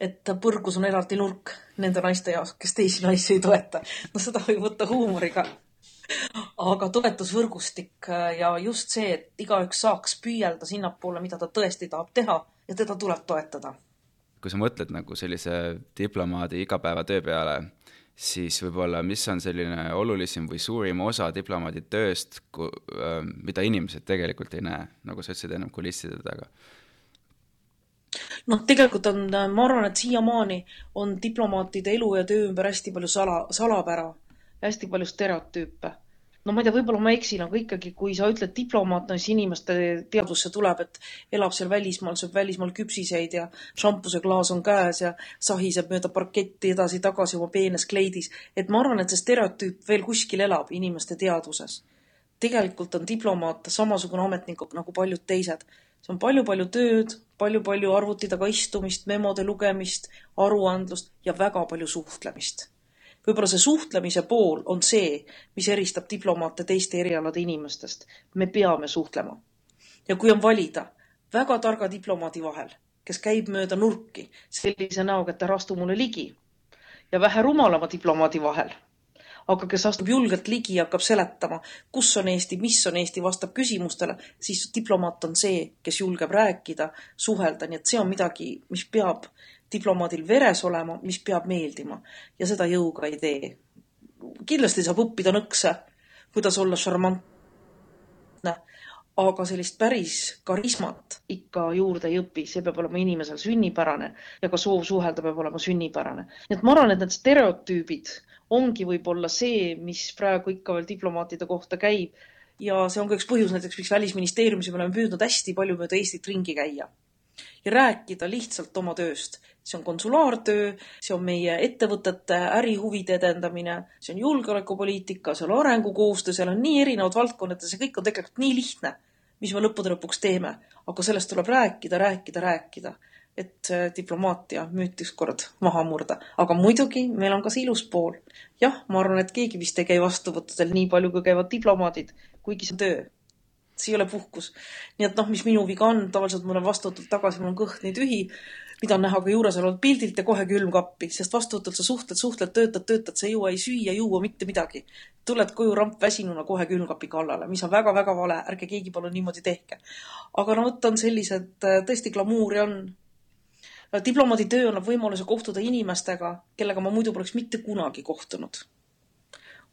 et põrgus on eraldi nurk nende naiste jaoks, kes teisi naisi ei toeta. no seda võib võtta huumoriga. Aga toetusvõrgustik ja just see, et igaüks saaks püüelda sinnapoole, mida ta tõesti tahab teha ja teda tuleb toetada. kui sa mõtled nagu sellise diplomaadi igapäevatöö peale siis võib-olla, mis on selline olulisim või suurim osa diplomaadi tööst, mida inimesed tegelikult ei näe, nagu sa ütlesid ennem kulisside taga? noh, tegelikult on, ma arvan, et siiamaani on diplomaatide elu ja töö ümber hästi palju sala, salapära, hästi palju stereotüüpe no ma ei tea, võib-olla ma eksin, aga ikkagi, kui sa ütled diplomaat, no siis inimeste teadvusse tuleb, et elab seal välismaal, sööb välismaal küpsiseid ja šampuseklaas on käes ja sahiseb mööda parketti edasi-tagasi oma peenes kleidis. et ma arvan, et see stereotüüp veel kuskil elab inimeste teadvuses. tegelikult on diplomaat samasugune ametnik nagu paljud teised. see on palju-palju tööd, palju-palju arvuti taga istumist, memode lugemist, aruandlust ja väga palju suhtlemist võib-olla see suhtlemise pool on see, mis eristab diplomaate teiste erialade inimestest. me peame suhtlema. ja kui on valida väga targa diplomaadi vahel, kes käib mööda nurki sellise näoga, et ära astu mulle ligi, ja vähe rumalama diplomaadi vahel, aga kes astub julgelt ligi ja hakkab seletama, kus on Eesti, mis on Eesti, vastab küsimustele, siis diplomaat on see, kes julgeb rääkida, suhelda, nii et see on midagi, mis peab diplomaadil veres olema, mis peab meeldima ja seda jõuga ei tee. kindlasti saab õppida nõkse, kuidas olla šarmantne, aga sellist päris karismat ikka juurde ei õpi, see peab olema inimesel sünnipärane ja ka soov suhelda peab olema sünnipärane. nii et ma arvan, et need stereotüübid ongi võib-olla see, mis praegu ikka veel diplomaatide kohta käib ja see on ka üks põhjus näiteks, miks Välisministeeriumis me oleme püüdnud hästi palju mööda Eestit ringi käia ja rääkida lihtsalt oma tööst. see on konsulaartöö, see on meie ettevõtete ärihuvide edendamine, see on julgeolekupoliitika, see on arengukoostöö, seal on nii erinevad valdkonnad ja see kõik on tegelikult nii lihtne, mis me lõppude lõpuks teeme. aga sellest tuleb rääkida, rääkida, rääkida, et diplomaatia müüt ükskord maha murda. aga muidugi meil on ka see ilus pool. jah, ma arvan, et keegi vist ei käi vastuvõttudel nii palju, kui käivad diplomaadid, kuigi see on töö see ei ole puhkus. nii et noh, mis minu viga on, tavaliselt ma olen vastuvõtult tagasi, mul on kõht nii tühi, mida on näha ka juuresolevat pildilt ja kohe külmkappi, sest vastuvõtult sa suhtled, suhtled, töötad, töötad, sa ei jõua ei süüa, juua, mitte midagi. tuled koju rampväsinuna kohe külmkapi kallale, mis on väga-väga vale, ärge keegi palun niimoodi tehke. aga no vot, on sellised, tõesti glamuuri on. diplomaadi töö annab võimaluse kohtuda inimestega, kellega ma muidu poleks mitte kunagi kohtunud.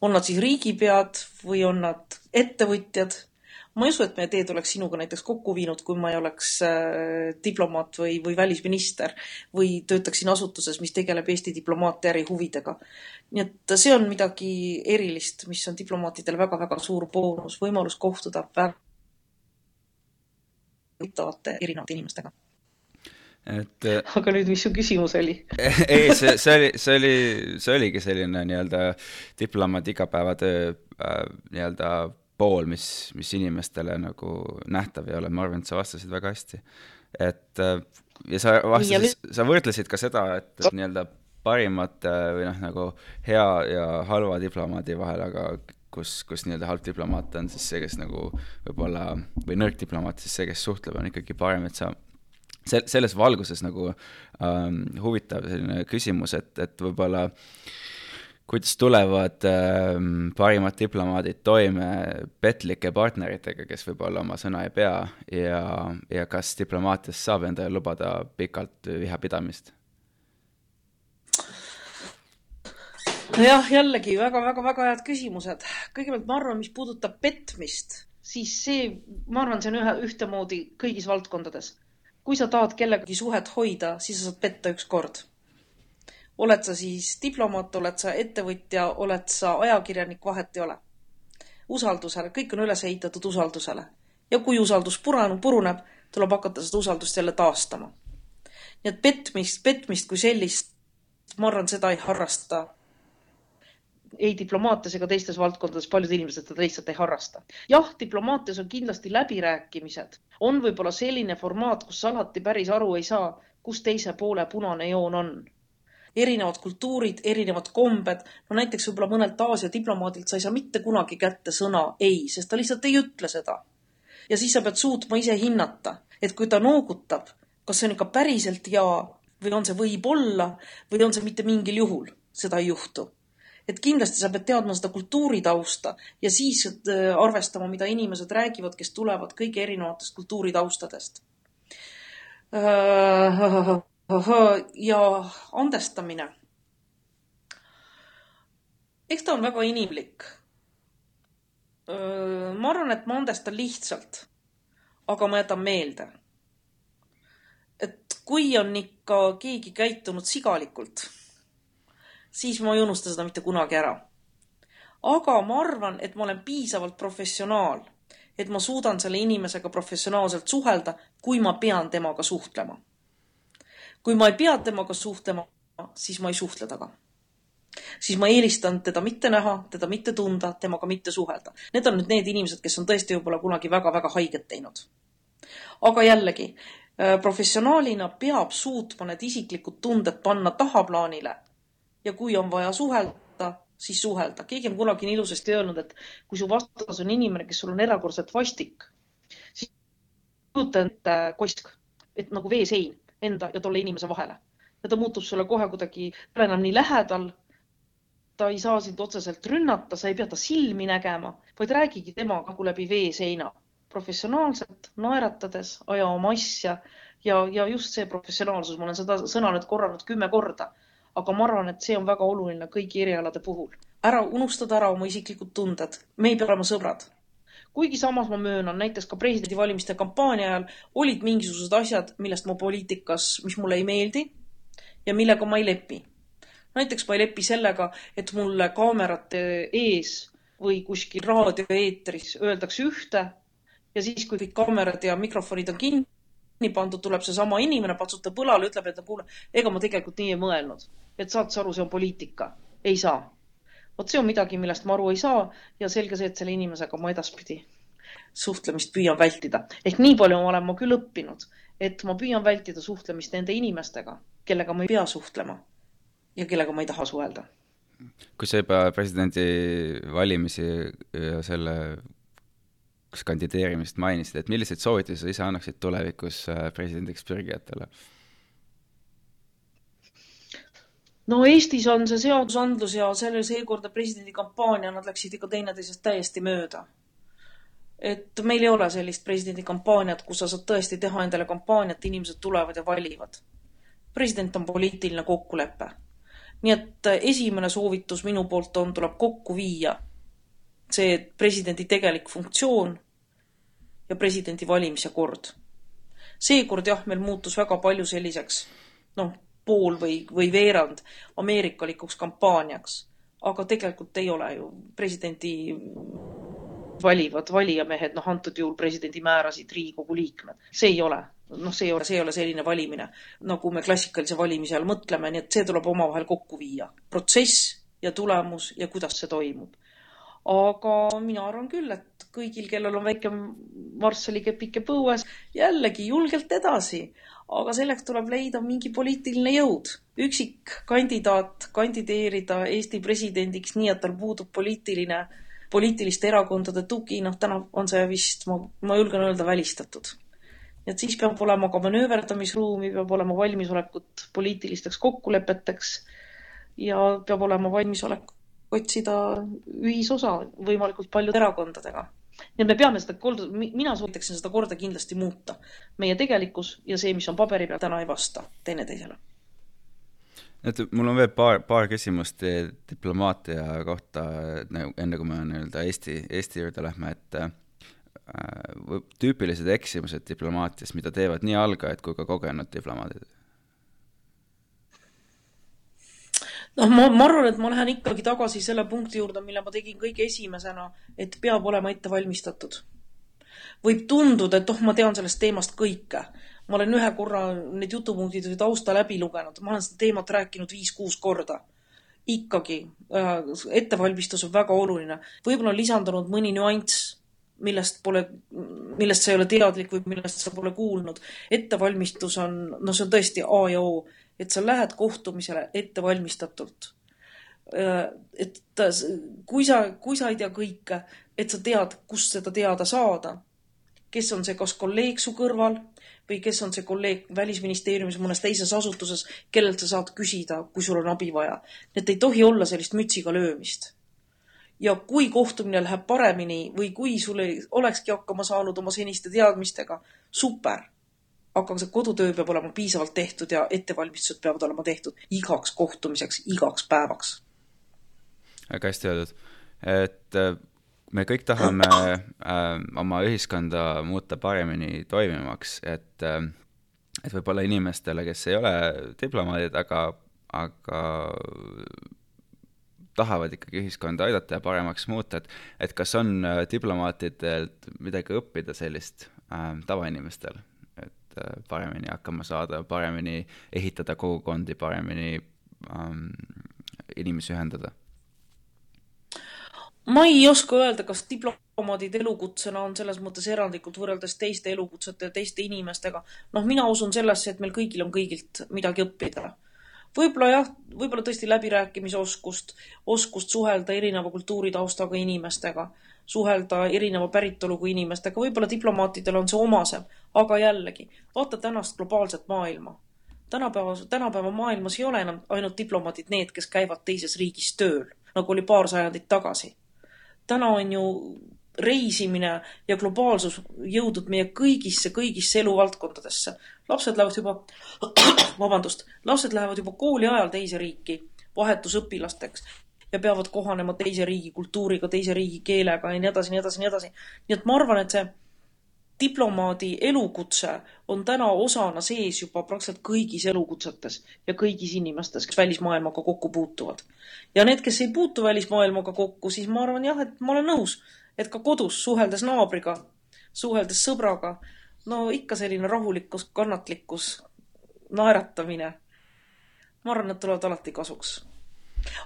on nad siis riigipead või on nad ettevõtjad ma ei usu, et meie teed oleks sinuga näiteks kokku viinud, kui ma ei oleks äh, diplomaat või, või välisminister või töötaksin asutuses, mis tegeleb Eesti diplomaatia ärihuvidega. nii et see on midagi erilist, mis on diplomaatidel väga-väga suur boonus, võimalus kohtuda väga huvitavate erinevate inimestega et äh, aga nüüd, mis su küsimus oli ei, see, see oli, see oli, see oligi selline nii-öelda diplomaadi igapäevatöö äh, nii-öelda pool, mis, mis inimestele nagu nähtav ei ole, ma arvan, et sa vastasid väga hästi. et äh, ja sa vastasid, sa võrdlesid ka seda, et, et nii-öelda parimate või noh, nagu hea ja halva diplomaadi vahel, aga kus, kus nii-öelda halb diplomaat on siis see, kes nagu võib-olla, või nõrk diplomaat siis see, kes suhtleb, on ikkagi parem, et sa se-, selles valguses nagu ähm, huvitav selline küsimus, et, et võib-olla kuidas tulevad äh, parimad diplomaadid toime petlike partneritega, kes võib-olla oma sõna ei pea ja, ja kas diplomaatias saab endale lubada pikalt vihapidamist? jah, jällegi väga-väga-väga head küsimused. kõigepealt ma arvan, mis puudutab petmist, siis see, ma arvan, see on ühe, ühtemoodi kõigis valdkondades. kui sa tahad kellegagi suhet hoida, siis sa saad petta üks kord oled sa siis diplomaat, oled sa ettevõtja, oled sa ajakirjanik, vahet ei ole. usaldusele, kõik on üles ehitatud usaldusele. ja kui usaldus puranu, puruneb, tuleb hakata seda usaldust jälle taastama. nii et petmist, petmist kui sellist, ma arvan, seda ei harrasta ei diplomaatias ega teistes valdkondades paljud inimesed seda lihtsalt ei harrasta. jah, diplomaatias on kindlasti läbirääkimised, on võib-olla selline formaat, kus alati päris aru ei saa, kus teise poole punane joon on erinevad kultuurid, erinevad kombed. no näiteks võib-olla mõnelt Aasia diplomaadilt sa ei saa mitte kunagi kätte sõna ei, sest ta lihtsalt ei ütle seda. ja siis sa pead suutma ise hinnata, et kui ta noogutab, kas see on ikka päriselt jaa või on see võib-olla või on see mitte mingil juhul, seda ei juhtu et kindlasti sa pead teadma seda kultuuritausta ja siis äh, arvestama, mida inimesed räägivad, kes tulevad kõige erinevatest kultuuritaustadest. Ja andestamine. eks ta on väga inimlik. ma arvan, et ma andestan lihtsalt, aga ma jätan meelde. et kui on ikka keegi käitunud sigalikult, siis ma ei unusta seda mitte kunagi ära. aga ma arvan, et ma olen piisavalt professionaal, et ma suudan selle inimesega professionaalselt suhelda, kui ma pean temaga suhtlema kui ma ei pea temaga suhtlema, siis ma ei suhtle temaga. siis ma eelistan teda mitte näha, teda mitte tunda, temaga mitte suhelda. Need on nüüd need inimesed, kes on tõesti võib-olla kunagi väga-väga haiget teinud. aga jällegi, äh, professionaalina peab suutma need isiklikud tunded panna tahaplaanile ja kui on vaja suhelda, siis suhelda. keegi on kunagi nii ilusasti öelnud, et kui su vastas on inimene, kes sul on erakordselt vastik, siis kujuta ette kosk, et nagu veesein enda ja tolle inimese vahele. ja ta muutub sulle kohe kuidagi, ta ei ole enam nii lähedal. ta ei saa sind otseselt rünnata, sa ei pea ta silmi nägema, vaid räägigi temaga nagu läbi veeseina. professionaalselt, naeratades, aja oma asja ja, ja just see professionaalsus, ma olen seda sõna nüüd korranud kümme korda, aga ma arvan, et see on väga oluline kõigi erialade puhul. ära unustada ära oma isiklikud tunded, me ei pea olema sõbrad kuigi samas ma möönan, näiteks ka presidendivalimiste kampaania ajal olid mingisugused asjad, millest ma poliitikas, mis mulle ei meeldi ja millega ma ei lepi. näiteks ma ei lepi sellega, et mulle kaamerate ees või kuskil raadioeetris öeldakse ühte ja siis, kui kõik kaamerad ja mikrofonid on kinni pandud, tuleb seesama inimene, patsutab õlale, ütleb, et kuule, ega ma tegelikult nii ei mõelnud. et saad sa aru, see on poliitika. ei saa vot see on midagi, millest ma aru ei saa ja selge see, et selle inimesega ma edaspidi suhtlemist püüan vältida. ehk nii palju olen ma küll õppinud, et ma püüan vältida suhtlemist nende inimestega, kellega ma ei pea suhtlema ja kellega ma ei taha suhelda. kui sa juba presidendivalimisi ja selle kandideerimist mainisid, et milliseid soovitusi sa ise annaksid tulevikus äh, presidendiks pürgijatele? No Eestis on see seadusandlus ja selle seekordne presidendikampaania, nad läksid ikka teineteisest täiesti mööda. et meil ei ole sellist presidendikampaaniat, kus sa saad tõesti teha endale kampaaniat, inimesed tulevad ja valivad. president on poliitiline kokkulepe. nii et esimene soovitus minu poolt on, tuleb kokku viia see presidendi tegelik funktsioon ja presidendi valimise kord. seekord jah, meil muutus väga palju selliseks noh, pool või, või veerand ameerikalikuks kampaaniaks. aga tegelikult ei ole ju presidendi valivad valijamehed, noh, antud juhul presidendi määrasid Riigikogu liikmed. see ei ole, noh, see ei ole, see ei ole selline valimine, nagu me klassikalise valimise all mõtleme, nii et see tuleb omavahel kokku viia. protsess ja tulemus ja kuidas see toimub. aga mina arvan küll, et kõigil, kellel on väike Marsseli kepike põues, jällegi julgelt edasi aga selleks tuleb leida mingi poliitiline jõud. üksikkandidaat kandideerida Eesti presidendiks nii, et tal puudub poliitiline, poliitiliste erakondade tugi, noh, täna on see vist, ma, ma julgen öelda, välistatud. et siis peab olema ka manööverdamisruumi, peab olema valmisolekut poliitilisteks kokkulepeteks ja peab olema valmisolek otsida ühisosa võimalikult paljude erakondadega. Nii et me peame seda korda, mina soovitaksin seda korda kindlasti muuta. meie tegelikkus ja see, mis on paberi peal, täna ei vasta teineteisele et mul on veel paar, paar küsimust diplomaatia kohta, nagu enne kui me nii-öelda Eesti, Eesti juurde lähme, et äh, tüüpilised eksimused diplomaatias, mida teevad nii algajad kui ka kogenud diplomaadid? Noh, ma, ma arvan, et ma lähen ikkagi tagasi selle punkti juurde, mille ma tegin kõige esimesena, et peab olema ette valmistatud. võib tunduda, et oh, ma tean sellest teemast kõike ma olen ühe korra need jutupunktid või tausta läbi lugenud, ma olen seda teemat rääkinud viis-kuus korda. ikkagi äh, ettevalmistus on väga oluline. võib-olla on lisandunud mõni nüanss, millest pole, millest sa ei ole teadlik või millest sa pole kuulnud. ettevalmistus on, no see on tõesti A ja O, et sa lähed kohtumisele ettevalmistatult. Äh, et kui sa, kui sa ei tea kõike, et sa tead, kust seda teada saada, kes on see, kas kolleeg su kõrval või kes on see kolleeg Välisministeeriumis mõnes teises asutuses, kellelt sa saad küsida, kui sul on abi vaja. et ei tohi olla sellist mütsiga löömist. ja kui kohtumine läheb paremini või kui sul ei olekski hakkama saanud oma seniste teadmistega, super. Aga see kodutöö peab olema piisavalt tehtud ja ettevalmistused peavad olema tehtud igaks kohtumiseks, igaks päevaks. väga hästi öeldud, et äh, me kõik tahame äh, oma ühiskonda muuta paremini toimivaks, et äh,, et võib-olla inimestele, kes ei ole diplomaadid, aga, aga tahavad ikkagi ühiskonda aidata ja paremaks muuta, et, et kas on äh, diplomaatidelt midagi õppida sellist äh, tavainimestel, et äh, paremini hakkama saada, paremini ehitada kogukondi, paremini ähm, inimesi ühendada ma ei oska öelda, kas diplomaadid elukutsena on selles mõttes erandlikult võrreldes teiste elukutsete ja teiste inimestega. noh, mina usun sellesse, et meil kõigil on kõigilt midagi õppida. võib-olla jah, võib-olla tõesti läbirääkimisoskust, oskust suhelda erineva kultuuritaustaga inimestega, suhelda erineva päritoluga inimestega, võib-olla diplomaatidel on see omasem, aga jällegi, vaata tänast globaalset maailma tänapäeva, tänapäeva maailmas ei ole enam ainult diplomaadid need, kes käivad teises riigis tööl, nagu oli paar sajandit tagasi täna on ju reisimine ja globaalsus jõudnud meie kõigisse, kõigisse eluvaldkondadesse. lapsed lähevad juba, vabandust, lapsed lähevad juba kooli ajal teise riiki vahetusõpilasteks ja peavad kohanema teise riigi kultuuriga, teise riigi keelega ja nii edasi, nii edasi, nii edasi. nii et ma arvan, et see diplomaadi elukutse on täna osana sees juba praktiliselt kõigis elukutsetes ja kõigis inimestes, kes välismaailmaga kokku puutuvad. ja need, kes ei puutu välismaailmaga kokku, siis ma arvan jah, et ma olen nõus, et ka kodus suheldes naabriga, suheldes sõbraga, no ikka selline rahulikkus, kannatlikkus, naeratamine. ma arvan, need tulevad alati kasuks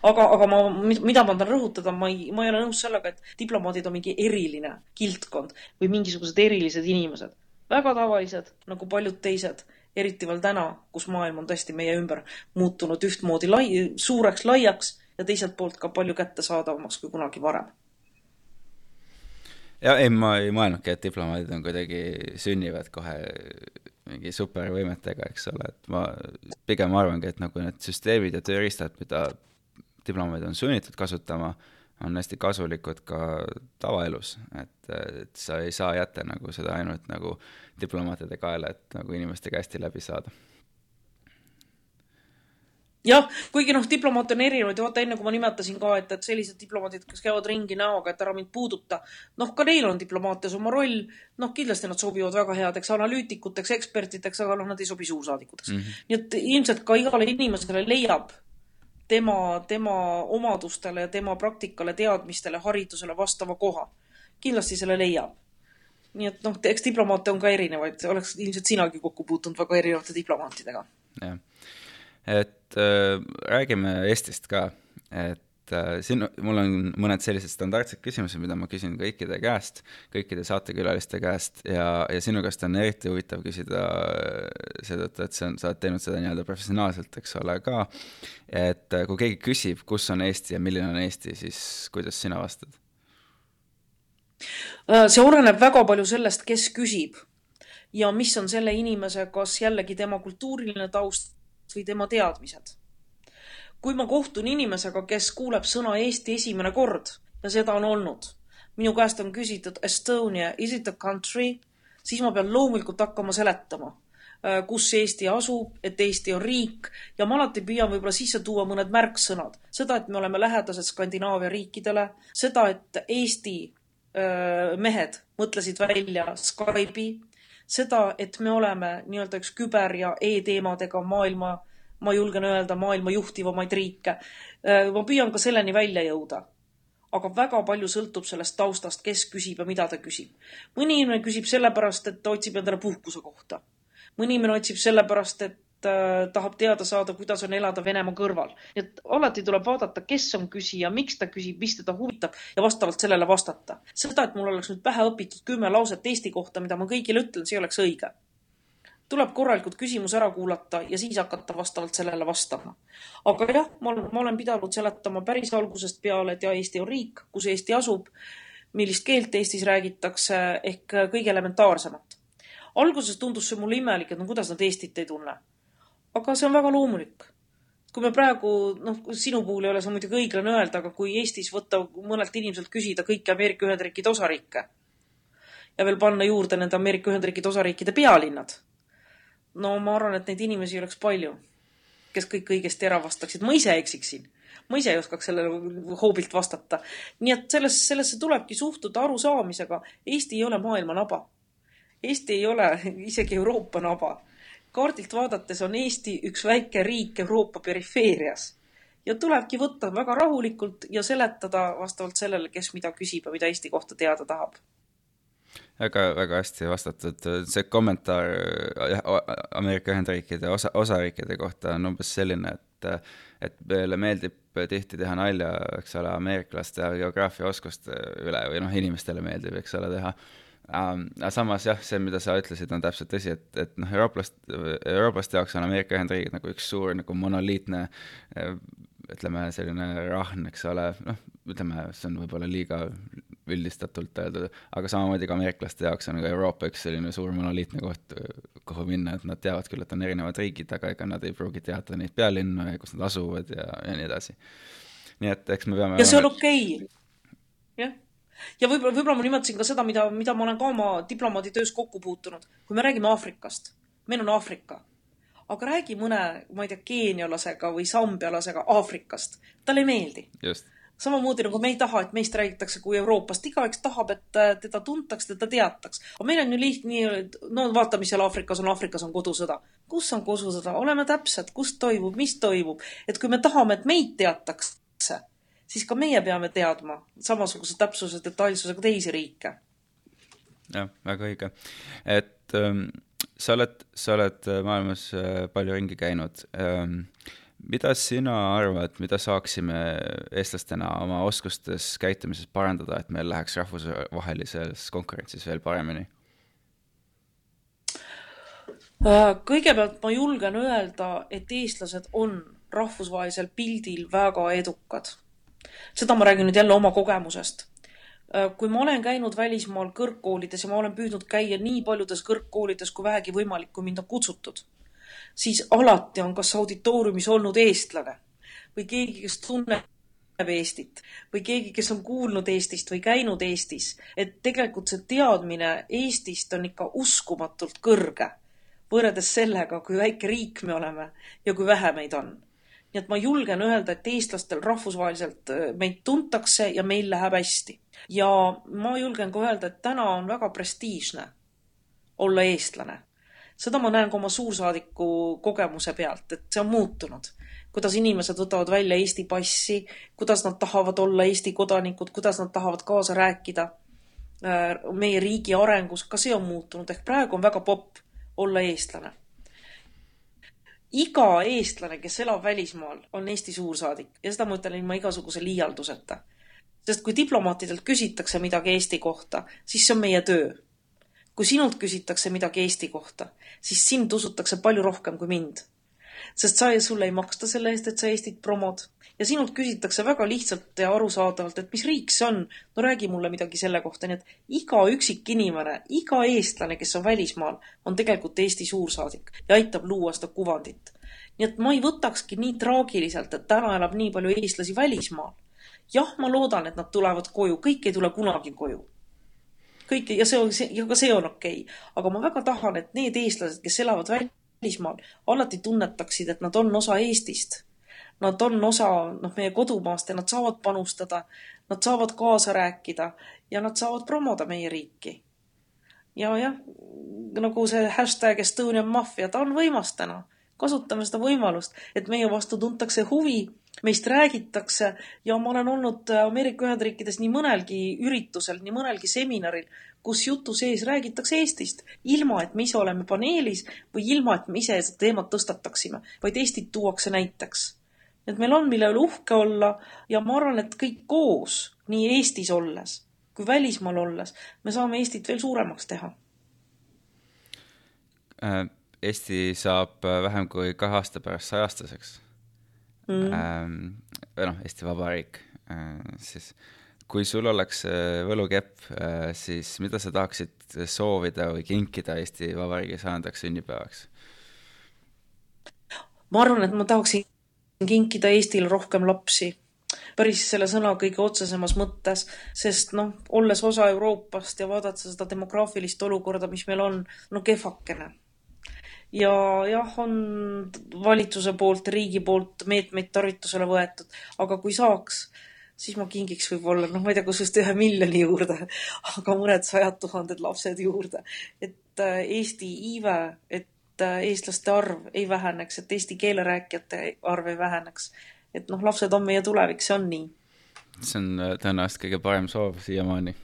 aga, aga ma, mida ma tahan rõhutada, ma ei, ma ei ole nõus sellega, et diplomaadid on mingi eriline kildkond või mingisugused erilised inimesed. väga tavalised, nagu paljud teised, eriti veel täna, kus maailm on tõesti meie ümber muutunud ühtmoodi lai, suureks, laiaks ja teiselt poolt ka palju kättesaadavamaks kui kunagi varem ja ei, ma ei mõelnudki, et diplomaadid on kuidagi, sünnivad kohe mingi supervõimetega, eks ole, et ma pigem arvangi, et nagu need süsteemid ja tööriistad, mida diplomaadid on sunnitud kasutama, on hästi kasulikud ka tavaelus, et, et sa ei saa jätta nagu seda ainult nagu diplomaatide kaela, et nagu inimestega hästi läbi saada jah, kuigi noh, diplomaate on erinevaid ja vaata, enne kui ma nimetasin ka, et, et sellised diplomaadid, kes käivad ringi näoga, et ära mind puuduta, noh, ka neil on diplomaatias oma roll, noh, kindlasti nad sobivad väga headeks analüütikuteks, ekspertideks, aga noh, nad ei sobi suursaadikuteks mm. -hmm. nii et ilmselt ka igale inimesele leiab tema, tema omadustele ja tema praktikale, teadmistele, haridusele vastava koha. kindlasti selle leiab. nii et noh, eks diplomaate on ka erinevaid, oleks ilmselt sinagi kokku puutunud väga erinevate diplomaatidega. jah, et äh, räägime Eestist ka, et siin mul on mõned sellised standardsed küsimused, mida ma küsin kõikide käest, kõikide saatekülaliste käest ja, ja sinu käest on eriti huvitav küsida äh, seetõttu, et see on, sa oled teinud seda nii-öelda professionaalselt, eks ole, ka. et äh, kui keegi küsib, kus on Eesti ja milline on Eesti, siis kuidas sina vastad? see oleneb väga palju sellest, kes küsib ja mis on selle inimese, kas jällegi tema kultuuriline taust või tema teadmised kui ma kohtun inimesega, kes kuuleb sõna Eesti esimene kord ja seda on olnud, minu käest on küsitud Estonia, is it a country, siis ma pean loomulikult hakkama seletama, äh, kus Eesti asub, et Eesti on riik ja ma alati püüan võib-olla sisse tuua mõned märksõnad. seda, et me oleme lähedased Skandinaavia riikidele, seda, et Eesti äh, mehed mõtlesid välja Skype'i, seda, et me oleme nii-öelda üks küber- ja e-teemadega maailma ma julgen öelda, maailma juhtivamaid riike. Äh, ma püüan ka selleni välja jõuda. aga väga palju sõltub sellest taustast, kes küsib ja mida ta küsib. mõni inimene küsib sellepärast, et ta otsib endale puhkuse kohta. mõni inimene otsib sellepärast, et äh, tahab teada saada, kuidas on elada Venemaa kõrval. nii et alati tuleb vaadata, kes on küsija, miks ta küsib, mis teda huvitab ja vastavalt sellele vastata. seda, et mul oleks nüüd pähe õpitud kümme lauset Eesti kohta, mida ma kõigile ütlen, see oleks õige tuleb korralikult küsimus ära kuulata ja siis hakata vastavalt sellele vastama. aga jah, ma ma olen pidanud seletama päris algusest peale, et ja Eesti on riik, kus Eesti asub, millist keelt Eestis räägitakse, ehk kõige elementaarsemat. alguses tundus see mulle imelik, et no kuidas nad Eestit ei tunne. aga see on väga loomulik. kui me praegu, noh, sinu puhul ei ole see muidugi õiglane öelda, aga kui Eestis võtta mõnelt inimeselt küsida kõiki Ameerika Ühendriikide osariike ja veel panna juurde nende Ameerika Ühendriikide osariikide pealinnad no ma arvan, et neid inimesi oleks palju, kes kõik õigesti ära vastaksid. ma ise eksiksin. ma ise ei oskaks sellele hoobilt vastata. nii et selles, sellesse tulebki suhtuda arusaamisega. Eesti ei ole maailma naba. Eesti ei ole isegi Euroopa naba. kaardilt vaadates on Eesti üks väike riik Euroopa perifeerias ja tulebki võtta väga rahulikult ja seletada vastavalt sellele, kes mida küsib ja mida Eesti kohta teada tahab väga, väga hästi vastatud, see kommentaar Ameerika Ühendriikide osa, osariikide kohta on umbes selline, et et meile meeldib tihti teha nalja, eks ole, ameeriklaste geograafiaoskuste üle või noh, inimestele meeldib, eks ole, teha ähm,. aga samas jah, see, mida sa ütlesid, on täpselt tõsi, et, et noh, eurooplast, eurooplaste jaoks on Ameerika Ühendriigid nagu üks suur nagu monoliitne ütleme, selline rahn, eks ole, noh, ütleme, see on võib-olla liiga üldistatult öeldud, aga samamoodi ka ameeriklaste jaoks on ka Euroopa üks selline suur monoliitne koht, kuhu minna, et nad teavad küll, et on erinevad riigid, aga ega nad ei pruugi teada neid pealinnu ja kus nad asuvad ja, ja nii edasi. nii et eks me peame ja see on okei okay.. jah. ja võib-olla, võib-olla ma nimetasin ka seda, mida, mida ma olen ka oma diplomaaditöös kokku puutunud. kui me räägime Aafrikast, meil on Aafrika aga räägi mõne, ma ei tea, keenialasega või sambialasega Aafrikast, talle ei meeldi. samamoodi nagu me ei taha, et meist räägitakse kui Euroopast, igaüks tahab, et äh, teda tuntaks, teda teataks. aga meil on ju lihtne no vaata, mis seal Aafrikas on, Aafrikas on kodusõda. kus on kodusõda, oleme täpsed, kus toimub, mis toimub, et kui me tahame, et meid teatakse, siis ka meie peame teadma samasuguse täpsuse, detailsusega teisi riike. jah, väga õige. et ähm, sa oled, sa oled maailmas äh, palju ringi käinud ähm, mida sina arvad, mida saaksime eestlastena oma oskustes, käitumises parandada, et meil läheks rahvusvahelises konkurentsis veel paremini? Äh, kõigepealt ma julgen öelda, et eestlased on rahvusvahelisel pildil väga edukad. seda ma räägin nüüd jälle oma kogemusest. Äh, kui ma olen käinud välismaal kõrgkoolides ja ma olen püüdnud käia nii paljudes kõrgkoolides kui vähegi võimalik, kui mind on kutsutud siis alati on kas auditooriumis olnud eestlane või keegi, kes tunneb Eestit või keegi, kes on kuulnud Eestist või käinud Eestis, et tegelikult see teadmine Eestist on ikka uskumatult kõrge võrreldes sellega, kui väike riik me oleme ja kui vähe meid on. nii et ma julgen öelda, et eestlastel rahvusvaheliselt äh, meid tuntakse ja meil läheb hästi. Ja ma julgen ka öelda, et täna on väga prestiižne olla eestlane seda ma näen ka oma suursaadiku kogemuse pealt, et see on muutunud. kuidas inimesed võtavad välja Eesti passi, kuidas nad tahavad olla Eesti kodanikud, kuidas nad tahavad kaasa rääkida äh, meie riigi arengus, ka see on muutunud, ehk praegu on väga popp olla eestlane. iga eestlane, kes elab välismaal, on Eesti suursaadik ja seda ma ütlen ilma igasuguse liialduseta. Sest kui diplomaatidelt küsitakse midagi Eesti kohta, siis see on meie töö kui sinult küsitakse midagi Eesti kohta, siis sind usutakse palju rohkem kui mind. sest sa ja sulle ei maksta selle eest, et sa Eestit promod ja sinult küsitakse väga lihtsalt ja arusaadavalt, et mis riik see on. no räägi mulle midagi selle kohta, nii et iga üksik inimene, iga eestlane, kes on välismaal, on tegelikult Eesti suursaadik ja aitab luua seda kuvandit. nii et ma ei võtakski nii traagiliselt, et täna elab nii palju eestlasi välismaal. Jah, ma loodan, et nad tulevad koju, kõik ei tule kunagi koju. kõik ja see on, ja ka see on okei okay., aga ma väga tahan, et need eestlased, kes elavad välismaal, alati tunnetaksid, et nad on osa Eestist. Nad on osa, noh, meie kodumaast ja nad saavad panustada, nad saavad kaasa rääkida ja nad saavad promoda meie riiki. ja jah, nagu see hashtag Estonian Mafia, ta on võimas täna kasutame seda võimalust, et meie vastu tuntakse huvi, meist räägitakse ja ma olen olnud Ameerika Ühendriikides nii mõnelgi üritusel, nii mõnelgi seminaril, kus jutu sees räägitakse Eestist, ilma et me ise oleme paneelis või ilma, et me ise seda teemat tõstataksime, vaid Eestit tuuakse näiteks. et meil on, mille üle uhke olla ja ma arvan, et kõik koos, nii Eestis olles kui välismaal olles, me saame Eestit veel suuremaks teha äh Eesti saab äh, vähem kui kahe aasta pärast sajastaseks mm.. Ähm, või noh, Eesti Vabariik äh,, siis kui sul oleks äh, võlukepp äh,, siis mida sa tahaksid soovida või kinkida Eesti Vabariigi sajandaks sünnipäevaks? ma arvan, et ma tahaksin kinkida Eestile rohkem lapsi. Päris selle sõna kõige otsesemas mõttes, sest noh, olles osa Euroopast ja vaadates seda demograafilist olukorda, mis meil on, no kehvakene ja jah, on valitsuse poolt, riigi poolt meetmeid tarvitusele võetud, aga kui saaks, siis ma kingiks võib-olla, noh, ma ei tea, kus just ühe miljoni juurde, aga mõned sajad tuhanded lapsed juurde. et äh, Eesti iive, et äh, eestlaste arv ei väheneks, et eesti keele rääkijate arv ei väheneks. et noh, lapsed on meie tulevik, see on nii. see on äh, tõenäoliselt kõige parem soov siiamaani.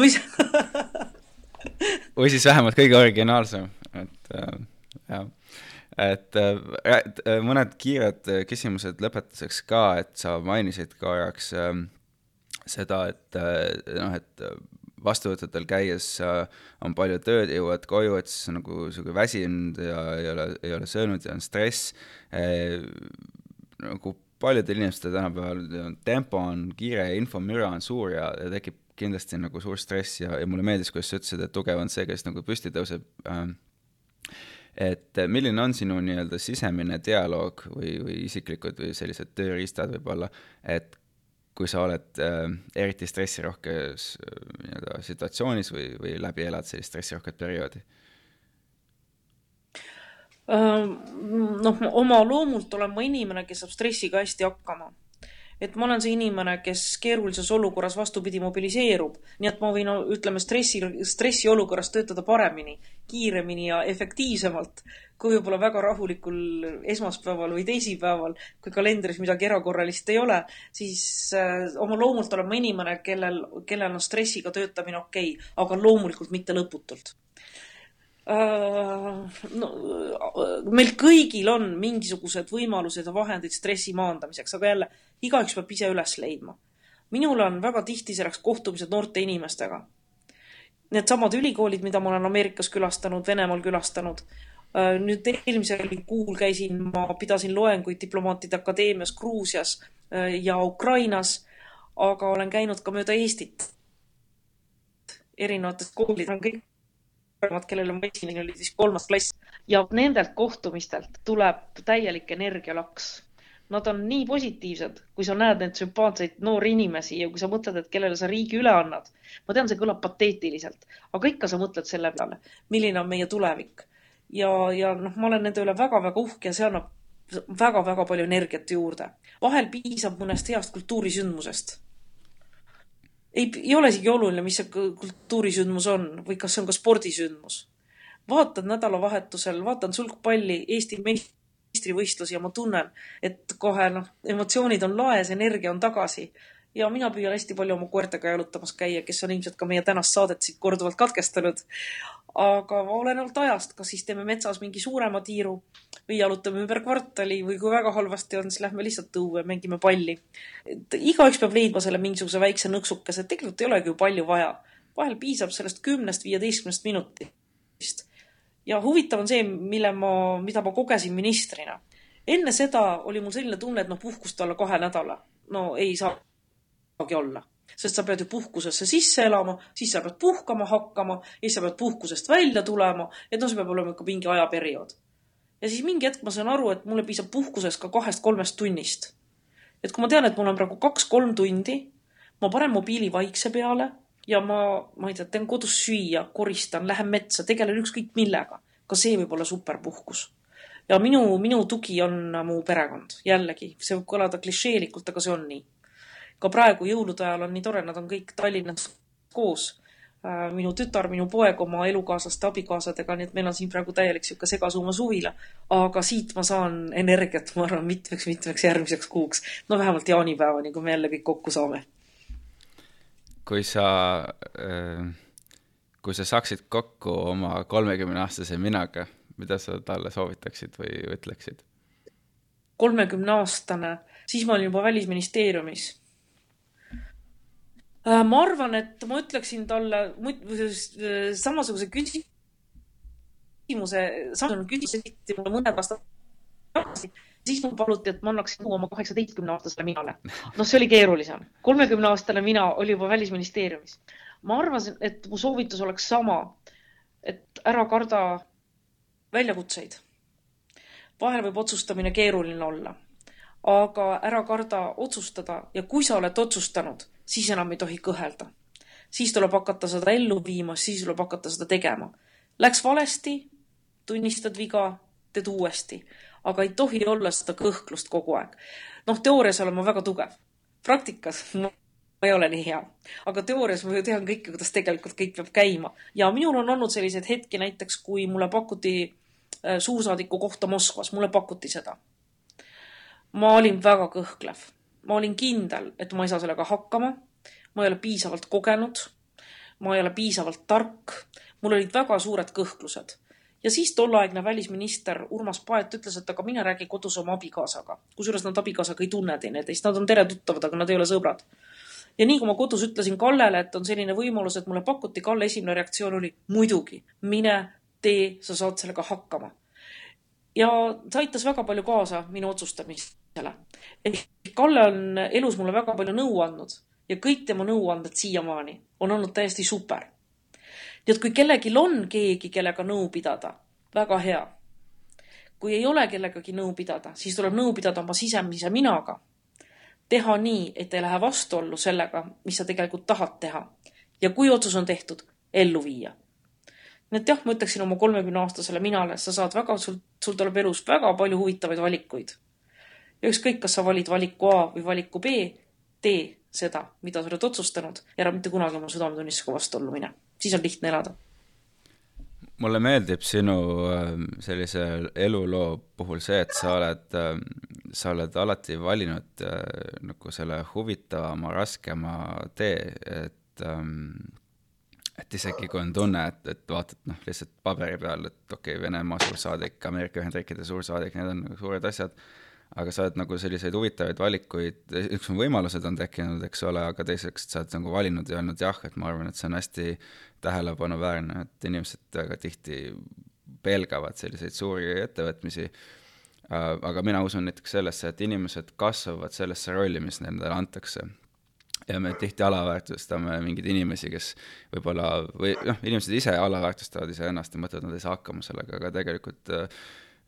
mis või siis vähemalt kõige originaalsem et äh, jah, et äh, mõned kiired küsimused lõpetuseks ka, et sa mainisid korraks ähm, seda, et äh, noh, et vastuvõtudel käies on palju tööd, jõuad koju, et siis nagu sihuke väsinud ja ei ole, ei ole söönud ja on stress. nagu paljudel inimestel tänapäeval tempo on kiire ja infomüra on suur ja, ja tekib kindlasti nagu suur stress ja, ja mulle meeldis, kuidas sa ütlesid, et tugev on see, kes nagu püsti tõuseb äh, et eh, milline on sinu nii-öelda sisemine dialoog või, või isiklikud või sellised tööriistad võib-olla, et kui sa oled äh, eriti stressirohkes äh, nii-öelda situatsioonis või, või läbi elad sellist stressirohket perioodi? noh, oma loomult olen ma inimene, kes saab stressiga hästi hakkama et ma olen see inimene, kes keerulises olukorras vastupidi mobiliseerub. nii et ma võin, ütleme, stressi, stressiolukorras töötada paremini, kiiremini ja efektiivsemalt kui võib-olla väga rahulikul esmaspäeval või teisipäeval, kui kalendris midagi erakorralist ei ole, siis äh, oma loomult olen ma inimene, kellel, kellel on stressiga töötamine okei okay,, aga loomulikult mitte lõputult Äh, no, meil kõigil on mingisugused võimalused ja vahendid stressi maandamiseks, aga jälle, igaüks peab ise üles leidma. minul on väga tihti selleks kohtumised noorte inimestega. Needsamad ülikoolid, mida ma olen Ameerikas külastanud, Venemaal külastanud. Äh, nüüd eelmisel kuul käisin, ma pidasin loenguid diplomaatide akadeemias Gruusias äh, ja Ukrainas, aga olen käinud ka mööda Eestit erinevates koolides, on kõik nooremad, kellel on esimene, oli siis kolmas klass ja nendelt kohtumistelt tuleb täielik energialaks. Nad on nii positiivsed, kui sa näed neid sümpaatseid noori inimesi ja kui sa mõtled, et kellele sa riigi üle annad. ma tean, see kõlab pateetiliselt, aga ikka sa mõtled selle peale, milline on meie tulevik. ja, ja noh, ma olen nende üle väga-väga uhke ja see annab väga-väga palju energiat juurde. vahel piisab mõnest heast kultuurisündmusest ei, ei ole isegi oluline, mis see kultuurisündmus on või kas see on ka spordisündmus. vaatan nädalavahetusel, vaatan sulgpalli, Eesti meistrivõistlusi ja ma tunnen, et kohe noh, emotsioonid on laes, energia on tagasi ja mina püüan hästi palju oma koertega jalutamas käia, kes on ilmselt ka meie tänast saadet siit korduvalt katkestanud. aga olenevalt ajast, kas siis teeme metsas mingi suurema tiiru või jalutame ümber kvartali või kui väga halvasti on, siis lähme lihtsalt õue, mängime palli. et igaüks peab leidma selle mingisuguse väikse nõksukese, tegelikult ei olegi ju palju vaja. vahel piisab sellest kümnest, viieteistkümnest minutist. Ja huvitav on see, mille ma, mida ma kogesin ministrina. enne seda oli mul selline tunne, et noh, puhkust alla kahe nädala. no ei saa saagi olla. sest sa pead ju puhkusesse sisse elama, siis sa pead puhkama hakkama siis sa pead puhkusest välja tulema, et noh, see peab olema ikka mingi ajaperiood. ja siis mingi hetk ma saan aru, et mulle piisab puhkusest ka kahest-kolmest tunnist. et kui ma tean, et mul on praegu kaks-kolm tundi, ma panen mobiili vaikse peale ja ma, ma ei tea, teen kodus süüa, koristan, lähen metsa, tegelen ükskõik millega. ka see võib olla superpuhkus. ja minu, minu tugi on mu perekond, jällegi, see võib kõlada klišeelikult, aga see on nii. ka praegu jõulude ajal on nii tore, nad on kõik Tallinnas koos Äh, minu tütar, minu poeg oma elukaaslaste abikaasadega, nii et meil on siin praegu täielik sihuke segasuma suvila. aga siit ma saan energiat, ma arvan, mitmeks-mitmeks järgmiseks kuuks. no vähemalt jaanipäevani, kui me jälle kõik kokku saame. Kui sa, äh, kui sa saaksid kokku oma kolmekümne aastase minaga, mida sa talle soovitaksid või ütleksid? kolmekümne aastane, siis ma olin juba Välisministeeriumis Äh, ma arvan, et ma ütleksin talle samasuguse küsimuse, samasugune küsimus esitati mulle mõned aastad tagasi, siis mul paluti, et ma annaksin nõu oma kaheksateistkümne aastasele minale. noh, see oli keerulisem. kolmekümne aastane mina oli juba Välisministeeriumis. ma arvasin, et mu soovitus oleks sama, et ära karda väljakutseid. vahel võib otsustamine keeruline olla aga ära karda otsustada ja kui sa oled otsustanud, siis enam ei tohi kõhelda. siis tuleb hakata seda ellu viima, siis tuleb hakata seda tegema. Läks valesti, tunnistad viga, teed uuesti, aga ei tohi olla seda kõhklust kogu aeg. noh, teoorias olen ma väga tugev, praktikas ma ei ole nii hea, aga teoorias ma ju tean kõike, kuidas tegelikult kõik peab käima ja minul on olnud selliseid hetki näiteks, kui mulle pakuti äh, suursaadiku kohta Moskvas, mulle pakuti seda ma olin väga kõhklev. ma olin kindel, et ma ei saa sellega hakkama. ma ei ole piisavalt kogenud. ma ei ole piisavalt tark. mul olid väga suured kõhklused. Ja siis tolleaegne välisminister Urmas Paet ütles, et aga mine räägi kodus oma abikaasaga. kusjuures nad abikaasaga ei tunne teineteist, nad on teretuttavad, aga nad ei ole sõbrad. ja nii kui ma kodus ütlesin Kallele, et on selline võimalus, et mulle pakuti, Kalle esimene reaktsioon oli muidugi, mine tee, sa saad sellega hakkama ja see aitas väga palju kaasa minu otsustamisele. ehk Kalle on elus mulle väga palju nõu andnud ja kõik tema nõuanded siiamaani on olnud täiesti super. Nii et kui kellelgi on keegi, kellega nõu pidada, väga hea. kui ei ole kellegagi nõu pidada, siis tuleb nõu pidada oma sisemise minaga. teha nii, et ei lähe vastuollu sellega, mis sa tegelikult tahad teha. ja kui otsus on tehtud, ellu viia nii et jah, ma ütleksin oma kolmekümne aastasele minale, sa saad väga, sul, sul tuleb elus väga palju huvitavaid valikuid. ja ükskõik, kas sa valid valiku A või valiku B, tee seda, mida sa oled otsustanud ja ära mitte kunagi oma südametunnistusega vastuollu mine. Siis on lihtne elada. mulle meeldib sinu ähm, sellise eluloo puhul see, et sa oled, ähm, sa oled alati valinud äh, nagu selle huvitavama, raskema tee, et ähm, et isegi kui on tunne, et, et vaatad noh, lihtsalt paberi peal, et okei okay,, Venemaa suursaadik, Ameerika Ühendriikide suursaadik, need on nagu suured asjad, aga sa oled nagu selliseid huvitavaid valikuid, üks on võimalused on tekkinud, eks ole, aga teiseks sa oled nagu valinud ja öelnud jah, et ma arvan, et see on hästi tähelepanuväärne, et inimesed väga tihti pelgavad selliseid suuri ettevõtmisi, aga mina usun näiteks sellesse, et inimesed kasvavad sellesse rolli, mis nendele antakse. Ja me tihti alaväärtustame mingeid inimesi, kes võib-olla või noh, inimesed ise alaväärtustavad iseennast ja mõtlevad, nad ei saa hakkama sellega, aga tegelikult eh,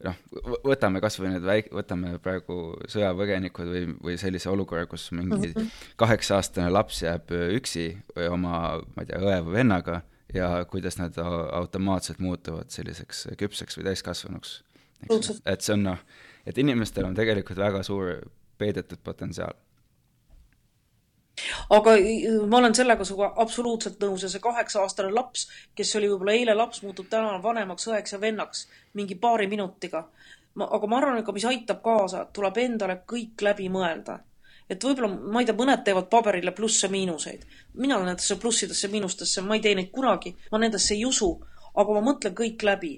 noh, võtame kas või need väik-, võtame praegu sõjapõgenikud või, või sellise olukorra, kus mingi mhm. kaheksa-aastane laps jääb üksi või oma, ma ei tea, õe või vennaga ja kuidas nad automaatselt muutuvad selliseks küpseks või täiskasvanuks. et see on noh, et inimestel on tegelikult väga suur peidetud potentsiaal aga ma olen sellega sinuga absoluutselt nõus ja see kaheksa-aastane laps, kes oli võib-olla eile laps, muutub täna vanemaks õeks ja vennaks mingi paari minutiga. ma, aga ma arvan, et ka mis aitab kaasa, tuleb endale kõik läbi mõelda. et võib-olla, ma ei tea, mõned teevad paberile plusse-miinuseid. mina nendesse plussidesse-miinustesse, ma ei tee neid kunagi, ma nendesse ei usu, aga ma mõtlen kõik läbi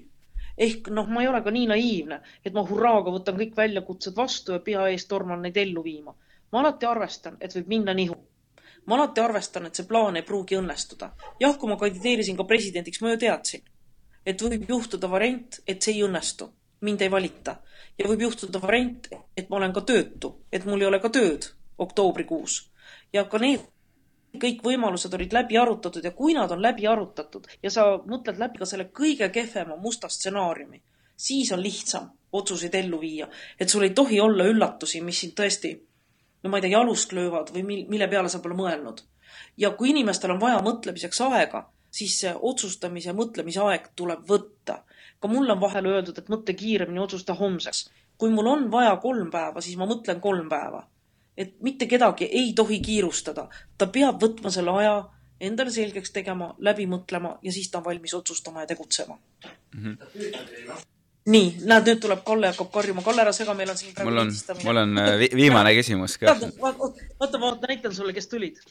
ehk noh, ma ei ole ka nii naiivne, et ma hurraaga võtan kõik väljakutsed vastu ja pea ees torman neid ellu viima. ma alati arvestan, et võib minna nihu ma alati arvestan, et see plaan ei pruugi õnnestuda. jah, kui ma kandideerisin ka presidendiks, ma ju teadsin, et võib juhtuda variant, et see ei õnnestu, mind ei valita. ja võib juhtuda variant, et ma olen ka töötu, et mul ei ole ka tööd oktoobrikuus. ja ka need kõik võimalused olid läbi arutatud ja kui nad on läbi arutatud ja sa mõtled läbi ka selle kõige kehvema musta stsenaariumi, siis on lihtsam otsuseid ellu viia. et sul ei tohi olla üllatusi, mis sind tõesti, no ma ei tea, jalust löövad või mil, mille peale sa pole mõelnud. ja kui inimestel on vaja mõtlemiseks aega, siis see otsustamise, mõtlemise aeg tuleb võtta. ka mulle on vahel öeldud, et mõtle kiiremini, otsusta homseks. kui mul on vaja kolm päeva, siis ma mõtlen kolm päeva. et mitte kedagi ei tohi kiirustada. ta peab võtma selle aja, endale selgeks tegema, läbi mõtlema ja siis ta on valmis otsustama ja tegutsema mm. -hmm nii, näed, nüüd tuleb Kalle hakkab karjuma. Kalle, ära sega, meil on siin praegu mul on, mul on äh, vi viimane küsimus ka. oota, ma näitan sulle, kes tulid.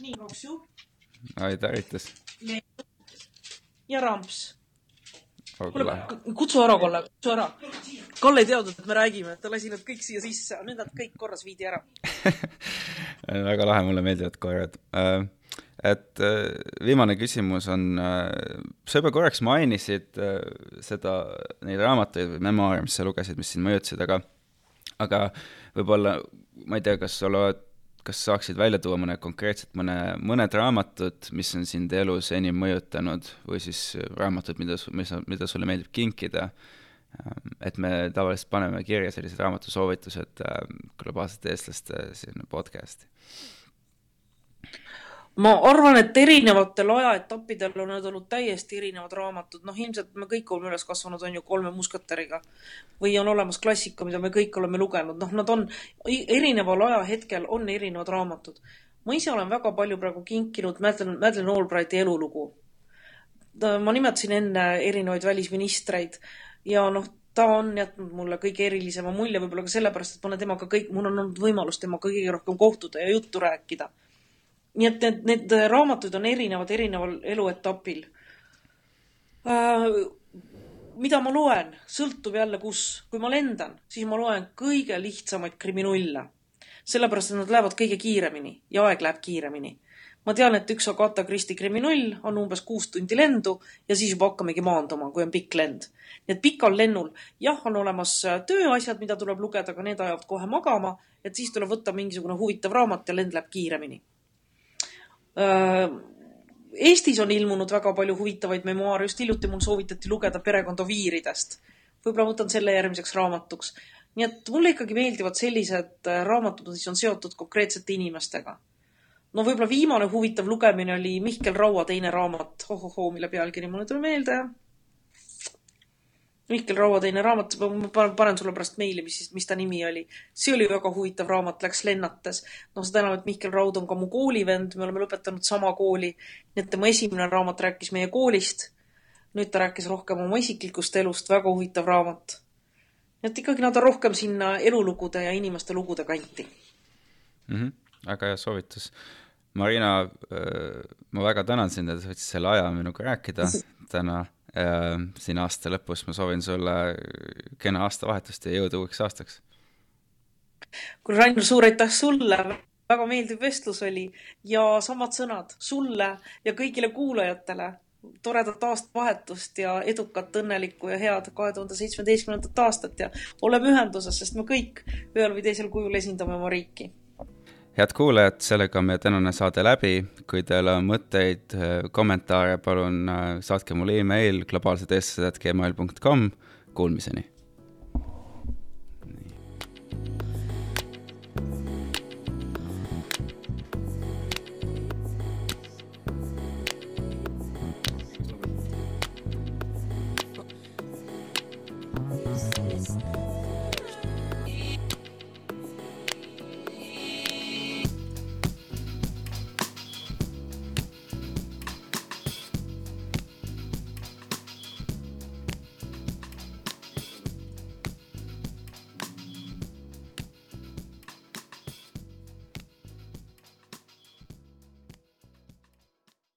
nii, kaks ju. aitäh, aitäh. ja Ramps. kuule, kutsu ära, Kalle, kutsu ära. Kalle ei teadnud, et me räägime, ta lasi nad kõik siia sisse, nüüd nad kõik korras viidi ära väga lahe, mulle meeldivad koerad uh, et äh, viimane küsimus on, äh, sa juba korraks mainisid äh, seda, neid raamatuid või memuaare, mis sa lugesid, mis sind mõjutasid, aga aga võib-olla, ma ei tea, kas sa oled, kas saaksid välja tuua mõne konkreetselt, mõne, mõned raamatud, mis on sind elus enim mõjutanud või siis raamatud, mida, mis, mida sulle meeldib kinkida, et me tavaliselt paneme kirja sellised raamatusoovitused globaalsete eestlaste sinna podcast'i ma arvan, et erinevatel ajaetappidel on need olnud täiesti erinevad raamatud, noh, ilmselt me kõik oleme üles kasvanud, on ju, Kolme musketäriga või on olemas klassika, mida me kõik oleme lugenud, noh, nad on erineval ajahetkel on erinevad raamatud. ma ise olen väga palju praegu kinkinud Madeleine, Madeleine Albrighti elulugu. ma nimetasin enne erinevaid välisministreid ja noh, ta on jätnud mulle kõige erilisema mulje, võib-olla ka sellepärast, et ma olen temaga kõik, mul on olnud võimalus temaga kõige rohkem kohtuda ja juttu rääkida nii et need, need raamatud on erinevad erineval eluetapil äh,. mida ma loen, sõltub jälle kus. kui ma lendan, siis ma loen kõige lihtsamaid kriminulle. sellepärast, et nad lähevad kõige kiiremini ja aeg läheb kiiremini. ma tean, et üks Agatha Christie kriminull on umbes kuus tundi lendu ja siis juba hakkamegi maanduma, kui on pikk lend. nii et pikal lennul jah, on olemas tööasjad, mida tuleb lugeda, aga need ajavad kohe magama, et siis tuleb võtta mingisugune huvitav raamat ja lend läheb kiiremini Äh, Eestis on ilmunud väga palju huvitavaid memuaare, just hiljuti mul soovitati lugeda Perekond Oviiridest. võib-olla võtan selle järgmiseks raamatuks. nii et mulle ikkagi meeldivad sellised äh, raamatud, mis on seotud konkreetsete inimestega. no võib-olla viimane huvitav lugemine oli Mihkel Raua teine raamat, ohohoo, mille pealkiri mulle ei tule meelde Mihkel Raua teine raamat, ma panen sulle pärast meili, mis, mis ta nimi oli. see oli väga huvitav raamat, läks lennates. noh, seda enam, et Mihkel Raud on ka mu koolivend, me oleme lõpetanud sama kooli. nii et tema esimene raamat rääkis meie koolist. nüüd ta rääkis rohkem oma isiklikust elust, väga huvitav raamat. et ikkagi nad on rohkem sinna elulugude ja inimeste lugude kanti mm. -hmm. väga hea soovitus. Marina, äh, ma väga tänan sind, et sa võtsid selle aja minuga rääkida täna siin aasta lõpus ma soovin sulle kena aastavahetust ja jõudu uueks aastaks. kuule, Rainer, suur aitäh sulle, väga meeldiv vestlus oli ja samad sõnad sulle ja kõigile kuulajatele. toredat aastavahetust ja edukat, õnnelikku ja head kahe tuhande seitsmeteistkümnendat aastat ja oleme ühenduses, sest me kõik ühel või teisel kujul esindame oma riiki head kuulajad, sellega on meie tänane saade läbi. kui teil on mõtteid, kommentaare, palun äh, saatke mulle email globaalsedeestlased.gmail.com. Kuulmiseni Yes.